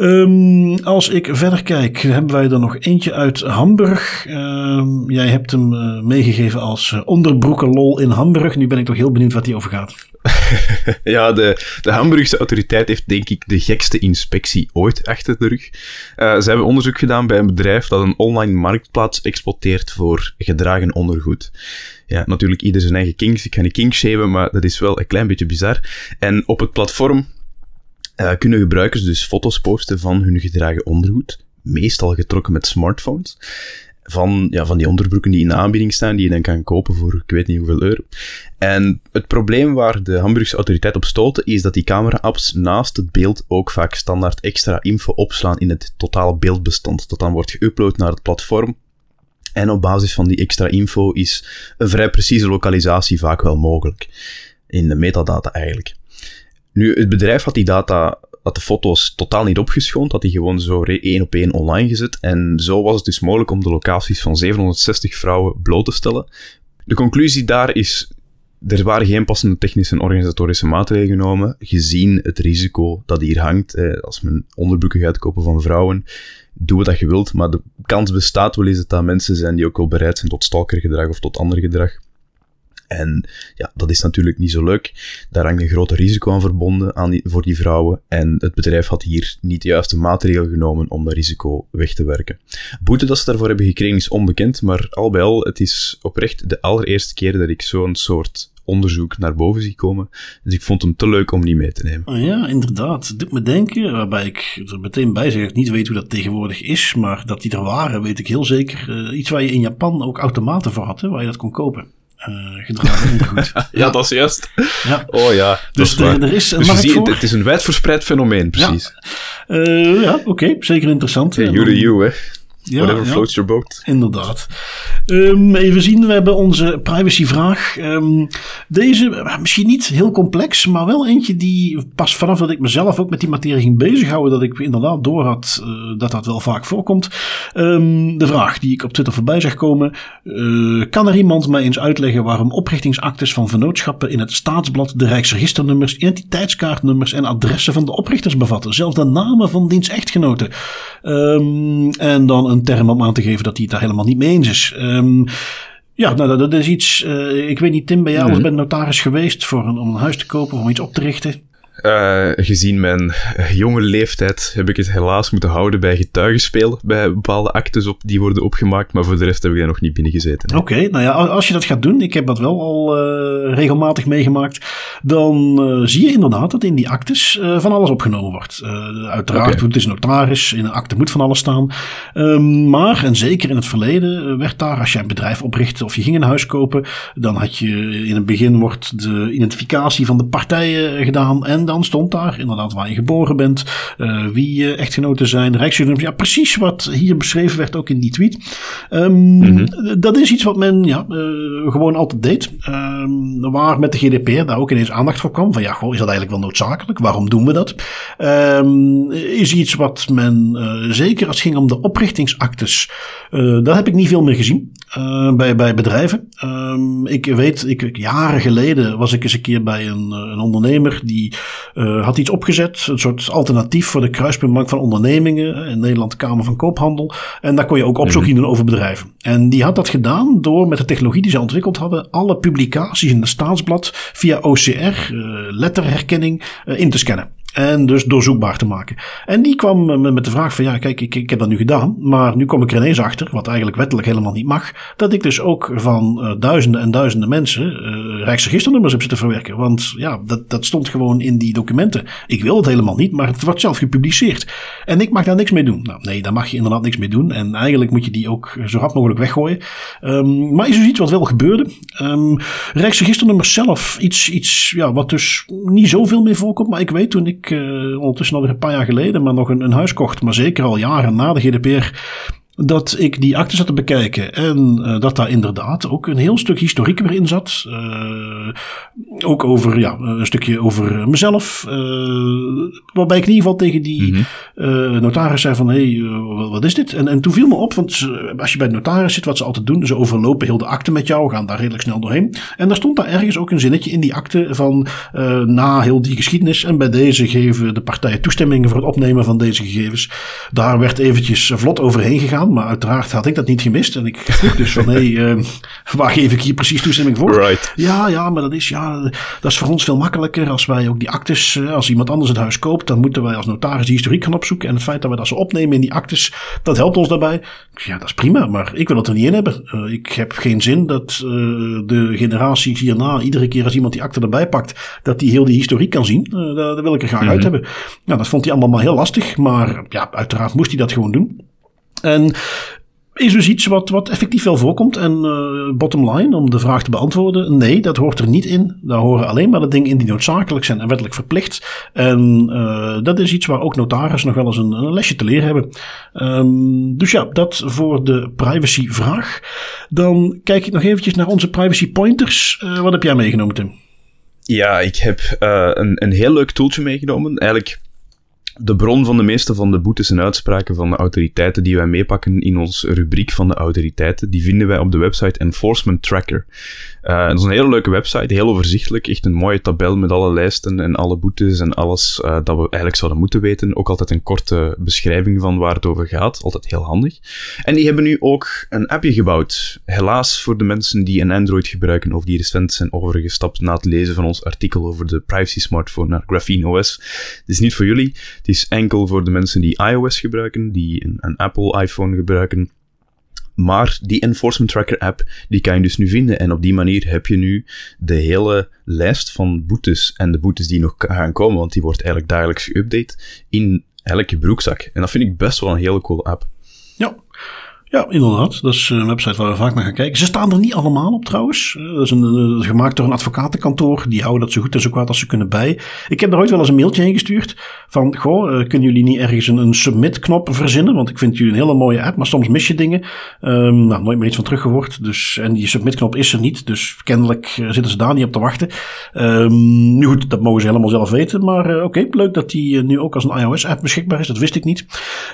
Um, als ik verder kijk, hebben wij er nog eentje uit Hamburg. Um, jij hebt hem uh, meegegeven als uh, onderbroekenlol in Hamburg. Nu ben ik toch heel benieuwd wat die over gaat. ja, de, de Hamburgse autoriteit heeft denk ik de gekste inspectie ooit achter de rug. Uh, ze hebben onderzoek gedaan bij een bedrijf dat een online marktplaats exploiteert voor gedragen ondergoed. Ja, natuurlijk ieder zijn eigen kinks. Ik ga niet kinks shaven, maar dat is wel een klein beetje bizar. En op het platform uh, kunnen gebruikers dus foto's posten van hun gedragen ondergoed, meestal getrokken met smartphones. van, ja, van die onderbroeken die in aanbieding staan, die je dan kan kopen voor ik weet niet hoeveel euro. En het probleem waar de Hamburgse autoriteit op stoten, is dat die camera-apps naast het beeld ook vaak standaard extra info opslaan in het totale beeldbestand, dat dan wordt geüpload naar het platform. En op basis van die extra info is een vrij precieze lokalisatie vaak wel mogelijk. In de metadata eigenlijk. Nu, het bedrijf had die data had de foto's totaal niet opgeschoond, had die gewoon zo één op één online gezet. En zo was het dus mogelijk om de locaties van 760 vrouwen bloot te stellen. De conclusie daar is, er waren geen passende technische en organisatorische maatregelen genomen, gezien het risico dat hier hangt. als men onderbroeken gaat kopen van vrouwen, doe wat je wilt, maar de kans bestaat wel eens dat dat mensen zijn die ook wel bereid zijn tot stalkergedrag of tot ander gedrag. En ja, dat is natuurlijk niet zo leuk. Daar hangt een groot risico aan verbonden aan voor die vrouwen. En het bedrijf had hier niet de juiste maatregelen genomen om dat risico weg te werken. Boete dat ze daarvoor hebben gekregen is onbekend, maar al bij al, het is oprecht de allereerste keer dat ik zo'n soort onderzoek naar boven zie komen. Dus ik vond hem te leuk om niet mee te nemen. Oh ja, inderdaad. Doet me denken, waarbij ik er meteen bij zeg, ik niet weet hoe dat tegenwoordig is, maar dat die er waren, weet ik heel zeker. Uh, iets waar je in Japan ook automaten voor had, waar je dat kon kopen uh, gedragen ondergoed. ja, ja, dat is juist. Ja. Oh ja. Dus er, er, is een dus Het is een wijdverspreid fenomeen, precies. Ja, uh, ja oké. Zeker interessant. Hey, you, hè. Ja, Whatever floats your boat. Inderdaad. Um, even zien, we hebben onze privacyvraag. Um, deze, eh, misschien niet heel complex, maar wel eentje die pas vanaf dat ik mezelf ook met die materie ging bezighouden, dat ik inderdaad door had uh, dat dat wel vaak voorkomt. Um, de vraag die ik op Twitter voorbij zag komen. Uh, kan er iemand mij eens uitleggen waarom oprichtingsactes van vennootschappen in het staatsblad de rijksregisternummers, identiteitskaartnummers en adressen van de oprichters bevatten? Zelfs de namen van diens echtgenoten. en dan een een term om aan te geven dat hij het daar helemaal niet mee eens is. Um, ja, nou, dat, is iets. Uh, ik weet niet, Tim, ben jij mm -hmm. al eens bij notaris geweest voor een, om een huis te kopen of om iets op te richten? Uh, gezien mijn jonge leeftijd heb ik het helaas moeten houden bij getuigenspel. Bij bepaalde actes op, die worden opgemaakt. Maar voor de rest heb ik daar nog niet binnen gezeten. Oké, okay, nou ja, als je dat gaat doen, ik heb dat wel al uh, regelmatig meegemaakt. Dan uh, zie je inderdaad dat in die actes van alles opgenomen wordt. uiteraard, okay. het is notaris. In een akte moet van alles staan. Um, maar, en zeker in het verleden, werd daar, als je een bedrijf oprichtte of je ging een huis kopen. Dan had je in het begin wordt de identificatie van de partijen gedaan. En dan stond daar inderdaad waar je geboren bent, uh, wie je echtgenoten zijn, rijksjuridums. Ja, precies wat hier beschreven werd ook in die tweet. Um, mm -hmm. Dat is iets wat men ja, uh, gewoon altijd deed. Um, waar met de GDPR daar ook ineens aandacht voor kwam. Van ja, goh, is dat eigenlijk wel noodzakelijk? Waarom doen we dat? Um, is iets wat men, uh, zeker als het ging om de oprichtingsactes, daar heb ik niet veel meer gezien. Bij, bij bedrijven. ik weet, ik, jaren geleden was ik eens een keer bij een, een ondernemer die uh, had iets opgezet, een soort alternatief voor de kruispuntbank van ondernemingen. In Nederland Kamer van Koophandel. En daar kon je ook opzoek in doen over bedrijven. En die had dat gedaan door met de technologie die ze ontwikkeld hadden, alle publicaties in het staatsblad via OCR, uh, letterherkenning, in te scannen. En dus doorzoekbaar te maken. En die kwam met de vraag van ja, kijk, ik, ik heb dat nu gedaan. Maar nu kom ik er ineens achter, wat eigenlijk wettelijk helemaal niet mag. Dat ik dus ook van uh, duizenden en duizenden mensen uh, rijksregisternummers heb zitten verwerken. Want ja, dat, dat stond gewoon in die documenten. Ik wil het helemaal niet, maar het wordt zelf gepubliceerd. En ik mag daar niks mee doen. Nou nee, daar mag je inderdaad niks mee doen. En eigenlijk moet je die ook zo hard mogelijk weggooien. Um, maar is dus iets wat wel gebeurde. Um, rijksregisternummers zelf, iets, iets ja, wat dus niet zoveel meer voorkomt. Maar ik weet toen ik ondertussen alweer een paar jaar geleden, maar nog een, een huis kocht, maar zeker al jaren na de GDPR, dat ik die acte zat te bekijken en uh, dat daar inderdaad ook een heel stuk historiek weer in zat. Uh, ook over, ja, een stukje over mezelf. Uh, waarbij ik in ieder geval tegen die mm -hmm. notaris zei van, hé, hey, wat is dit? En, en toen viel me op, want als je bij de notaris zit, wat ze altijd doen, ze overlopen heel de akte met jou, gaan daar redelijk snel doorheen. En daar stond daar ergens ook een zinnetje in die akte van, na heel die geschiedenis en bij deze geven de partijen toestemming voor het opnemen van deze gegevens. Daar werd eventjes vlot overheen gegaan. Maar uiteraard had ik dat niet gemist. En ik vroeg dus van, hé, hey, uh, waar geef ik hier precies toestemming voor? Right. Ja, ja, maar dat is, ja, dat is voor ons veel makkelijker. Als wij ook die actes, uh, als iemand anders het huis koopt, dan moeten wij als notaris die historiek gaan opzoeken. En het feit dat we dat ze opnemen in die actes, dat helpt ons daarbij. Ja, dat is prima, maar ik wil het er niet in hebben. Uh, ik heb geen zin dat de generaties hierna, iedere keer als iemand die akte erbij pakt, dat die heel die historiek kan zien. dat, dat wil ik er graag mm -hmm. uit hebben. Nou, dat vond hij allemaal maar heel lastig. Maar ja, uiteraard moest hij dat gewoon doen. En is dus iets wat, wat effectief wel voorkomt. En uh, bottom line, om de vraag te beantwoorden, nee, dat hoort er niet in. Daar horen alleen maar de dingen in die noodzakelijk zijn en wettelijk verplicht. En uh, dat is iets waar ook notarissen nog wel eens een, een lesje te leren hebben. Um, dus ja, dat voor de privacyvraag. Dan kijk ik nog eventjes naar onze privacy pointers. Uh, wat heb jij meegenomen, Tim? Ja, ik heb een, een heel leuk toeltje meegenomen. Eigenlijk de bron van de meeste van de boetes en uitspraken van de autoriteiten die wij meepakken in onze rubriek van de autoriteiten, die vinden wij op de website Enforcement Tracker. Uh, dat is een hele leuke website, heel overzichtelijk. Echt een mooie tabel met alle lijsten en alle boetes en alles uh, dat we eigenlijk zouden moeten weten. Ook altijd een korte beschrijving van waar het over gaat. Altijd heel handig. En die hebben nu ook een appje gebouwd. Helaas voor de mensen die een Android gebruiken of die recent zijn overgestapt na het lezen van ons artikel over de privacy smartphone naar Graphene OS. Het is niet voor jullie. Het is enkel voor de mensen die iOS gebruiken, die een, een Apple iPhone gebruiken. Maar die Enforcement Tracker app, die kan je dus nu vinden. En op die manier heb je nu de hele lijst van boetes en de boetes die nog gaan komen, want die wordt eigenlijk dagelijks geüpdate, in elke broekzak. En dat vind ik best wel een hele coole app. Ja, ja, inderdaad. Dat is een website waar we vaak naar gaan kijken. Ze staan er niet allemaal op trouwens. Eh, dat is, een, is gemaakt door een advocatenkantoor. Die houden dat zo goed en zo kwaad als ze kunnen bij. Ik heb er ooit wel eens een mailtje heen gestuurd. Van, goh, uh, kunnen jullie niet ergens een, submit-knop verzinnen? Want ik vind jullie een hele mooie app, maar soms mis je dingen. Um, nou, nooit meer iets van teruggehoord. Dus, en die submit-knop is er niet. Dus kennelijk zitten ze daar niet op te wachten. Um, nu goed, dat mogen ze helemaal zelf weten. Maar oké, leuk dat die nu ook als een iOS-app beschikbaar is. Dat wist ik niet.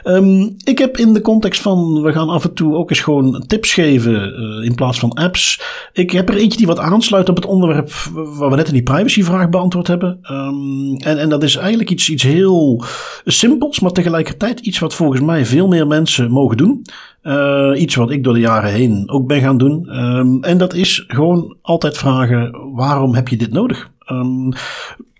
Um, ik heb in de context van, we gaan af af en toe ook eens gewoon tips geven uh, in plaats van apps. Ik heb er eentje die wat aansluit op het onderwerp waar we net in die privacyvraag beantwoord hebben. Um, en, en dat is eigenlijk iets, iets heel simpels, maar tegelijkertijd iets wat volgens mij veel meer mensen mogen doen. Uh, iets wat ik door de jaren heen ook ben gaan doen. Um, en dat is gewoon altijd vragen: waarom heb je dit nodig? Um,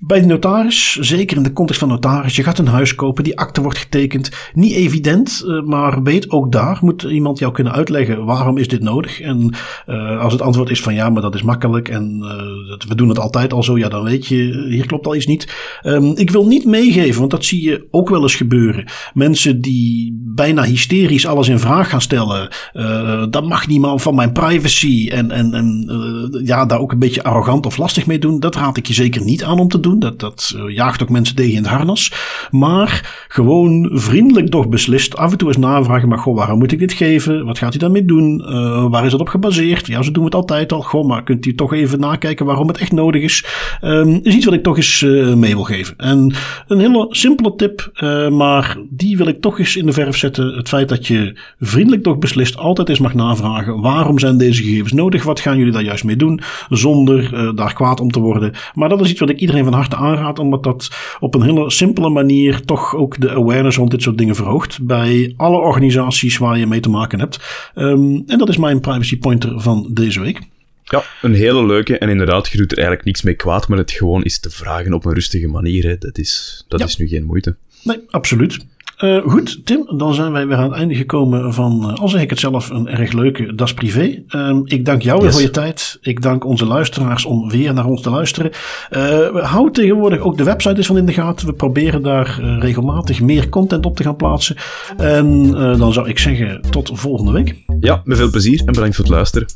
bij de notaris, zeker in de context van notaris, je gaat een huis kopen, die akte wordt getekend. Niet evident, uh, maar weet ook daar moet iemand jou kunnen uitleggen waarom is dit nodig. En uh, als het antwoord is van ja, maar dat is makkelijk en uh, we doen het altijd al zo, ja, dan weet je, hier klopt al iets niet. Um, ik wil niet meegeven, want dat zie je ook wel eens gebeuren. Mensen die bijna hysterisch alles in vraag gaan stellen. dat mag niemand van mijn privacy en, en, en ja, daar ook een beetje arrogant of lastig mee doen. Dat raad ik je zeker niet aan om te doen. Dat, eh, jaagt ook mensen tegen in het harnas. Maar gewoon vriendelijk toch beslist. Af en toe eens navragen. Maar goh, waarom moet ik dit geven? Wat gaat u daarmee doen? Uh, waar is dat op gebaseerd? Ja, zo doen het altijd al. Goh, maar kunt u toch even nakijken waarom het echt nodig is? Um, is iets wat ik toch eens uh, mee wil geven. En een hele simpele tip. Maar die wil ik toch eens in de verf zetten. Het feit dat je vriendelijk toch beslist. Altijd eens mag navragen. Waarom zijn deze gegevens nodig? Wat gaan jullie daar juist mee doen? Zonder daar kwaad om te worden. Maar dat is iets wat ik iedereen van harte harte aanraad, omdat dat op een hele simpele manier toch ook de awareness rond dit soort dingen verhoogt bij alle organisaties waar je mee te maken hebt. Um, en dat is mijn privacy pointer van deze week. Ja, een hele leuke. En inderdaad, je doet er eigenlijk niks mee kwaad, maar het gewoon is te vragen op een rustige manier. Hè. Dat, is, dat ja. is nu geen moeite. Nee, absoluut. Uh, goed, Tim, dan zijn wij weer aan het einde gekomen van, uh, al zeg ik het zelf, een erg leuke Das Privé. Uh, ik dank jou yes. weer voor je tijd. Ik dank onze luisteraars om weer naar ons te luisteren. we houden tegenwoordig ook de website eens van in de gaten. We proberen daar regelmatig meer content op te gaan plaatsen. En dan zou ik zeggen, tot volgende week. Ja, met veel plezier en bedankt voor het luisteren.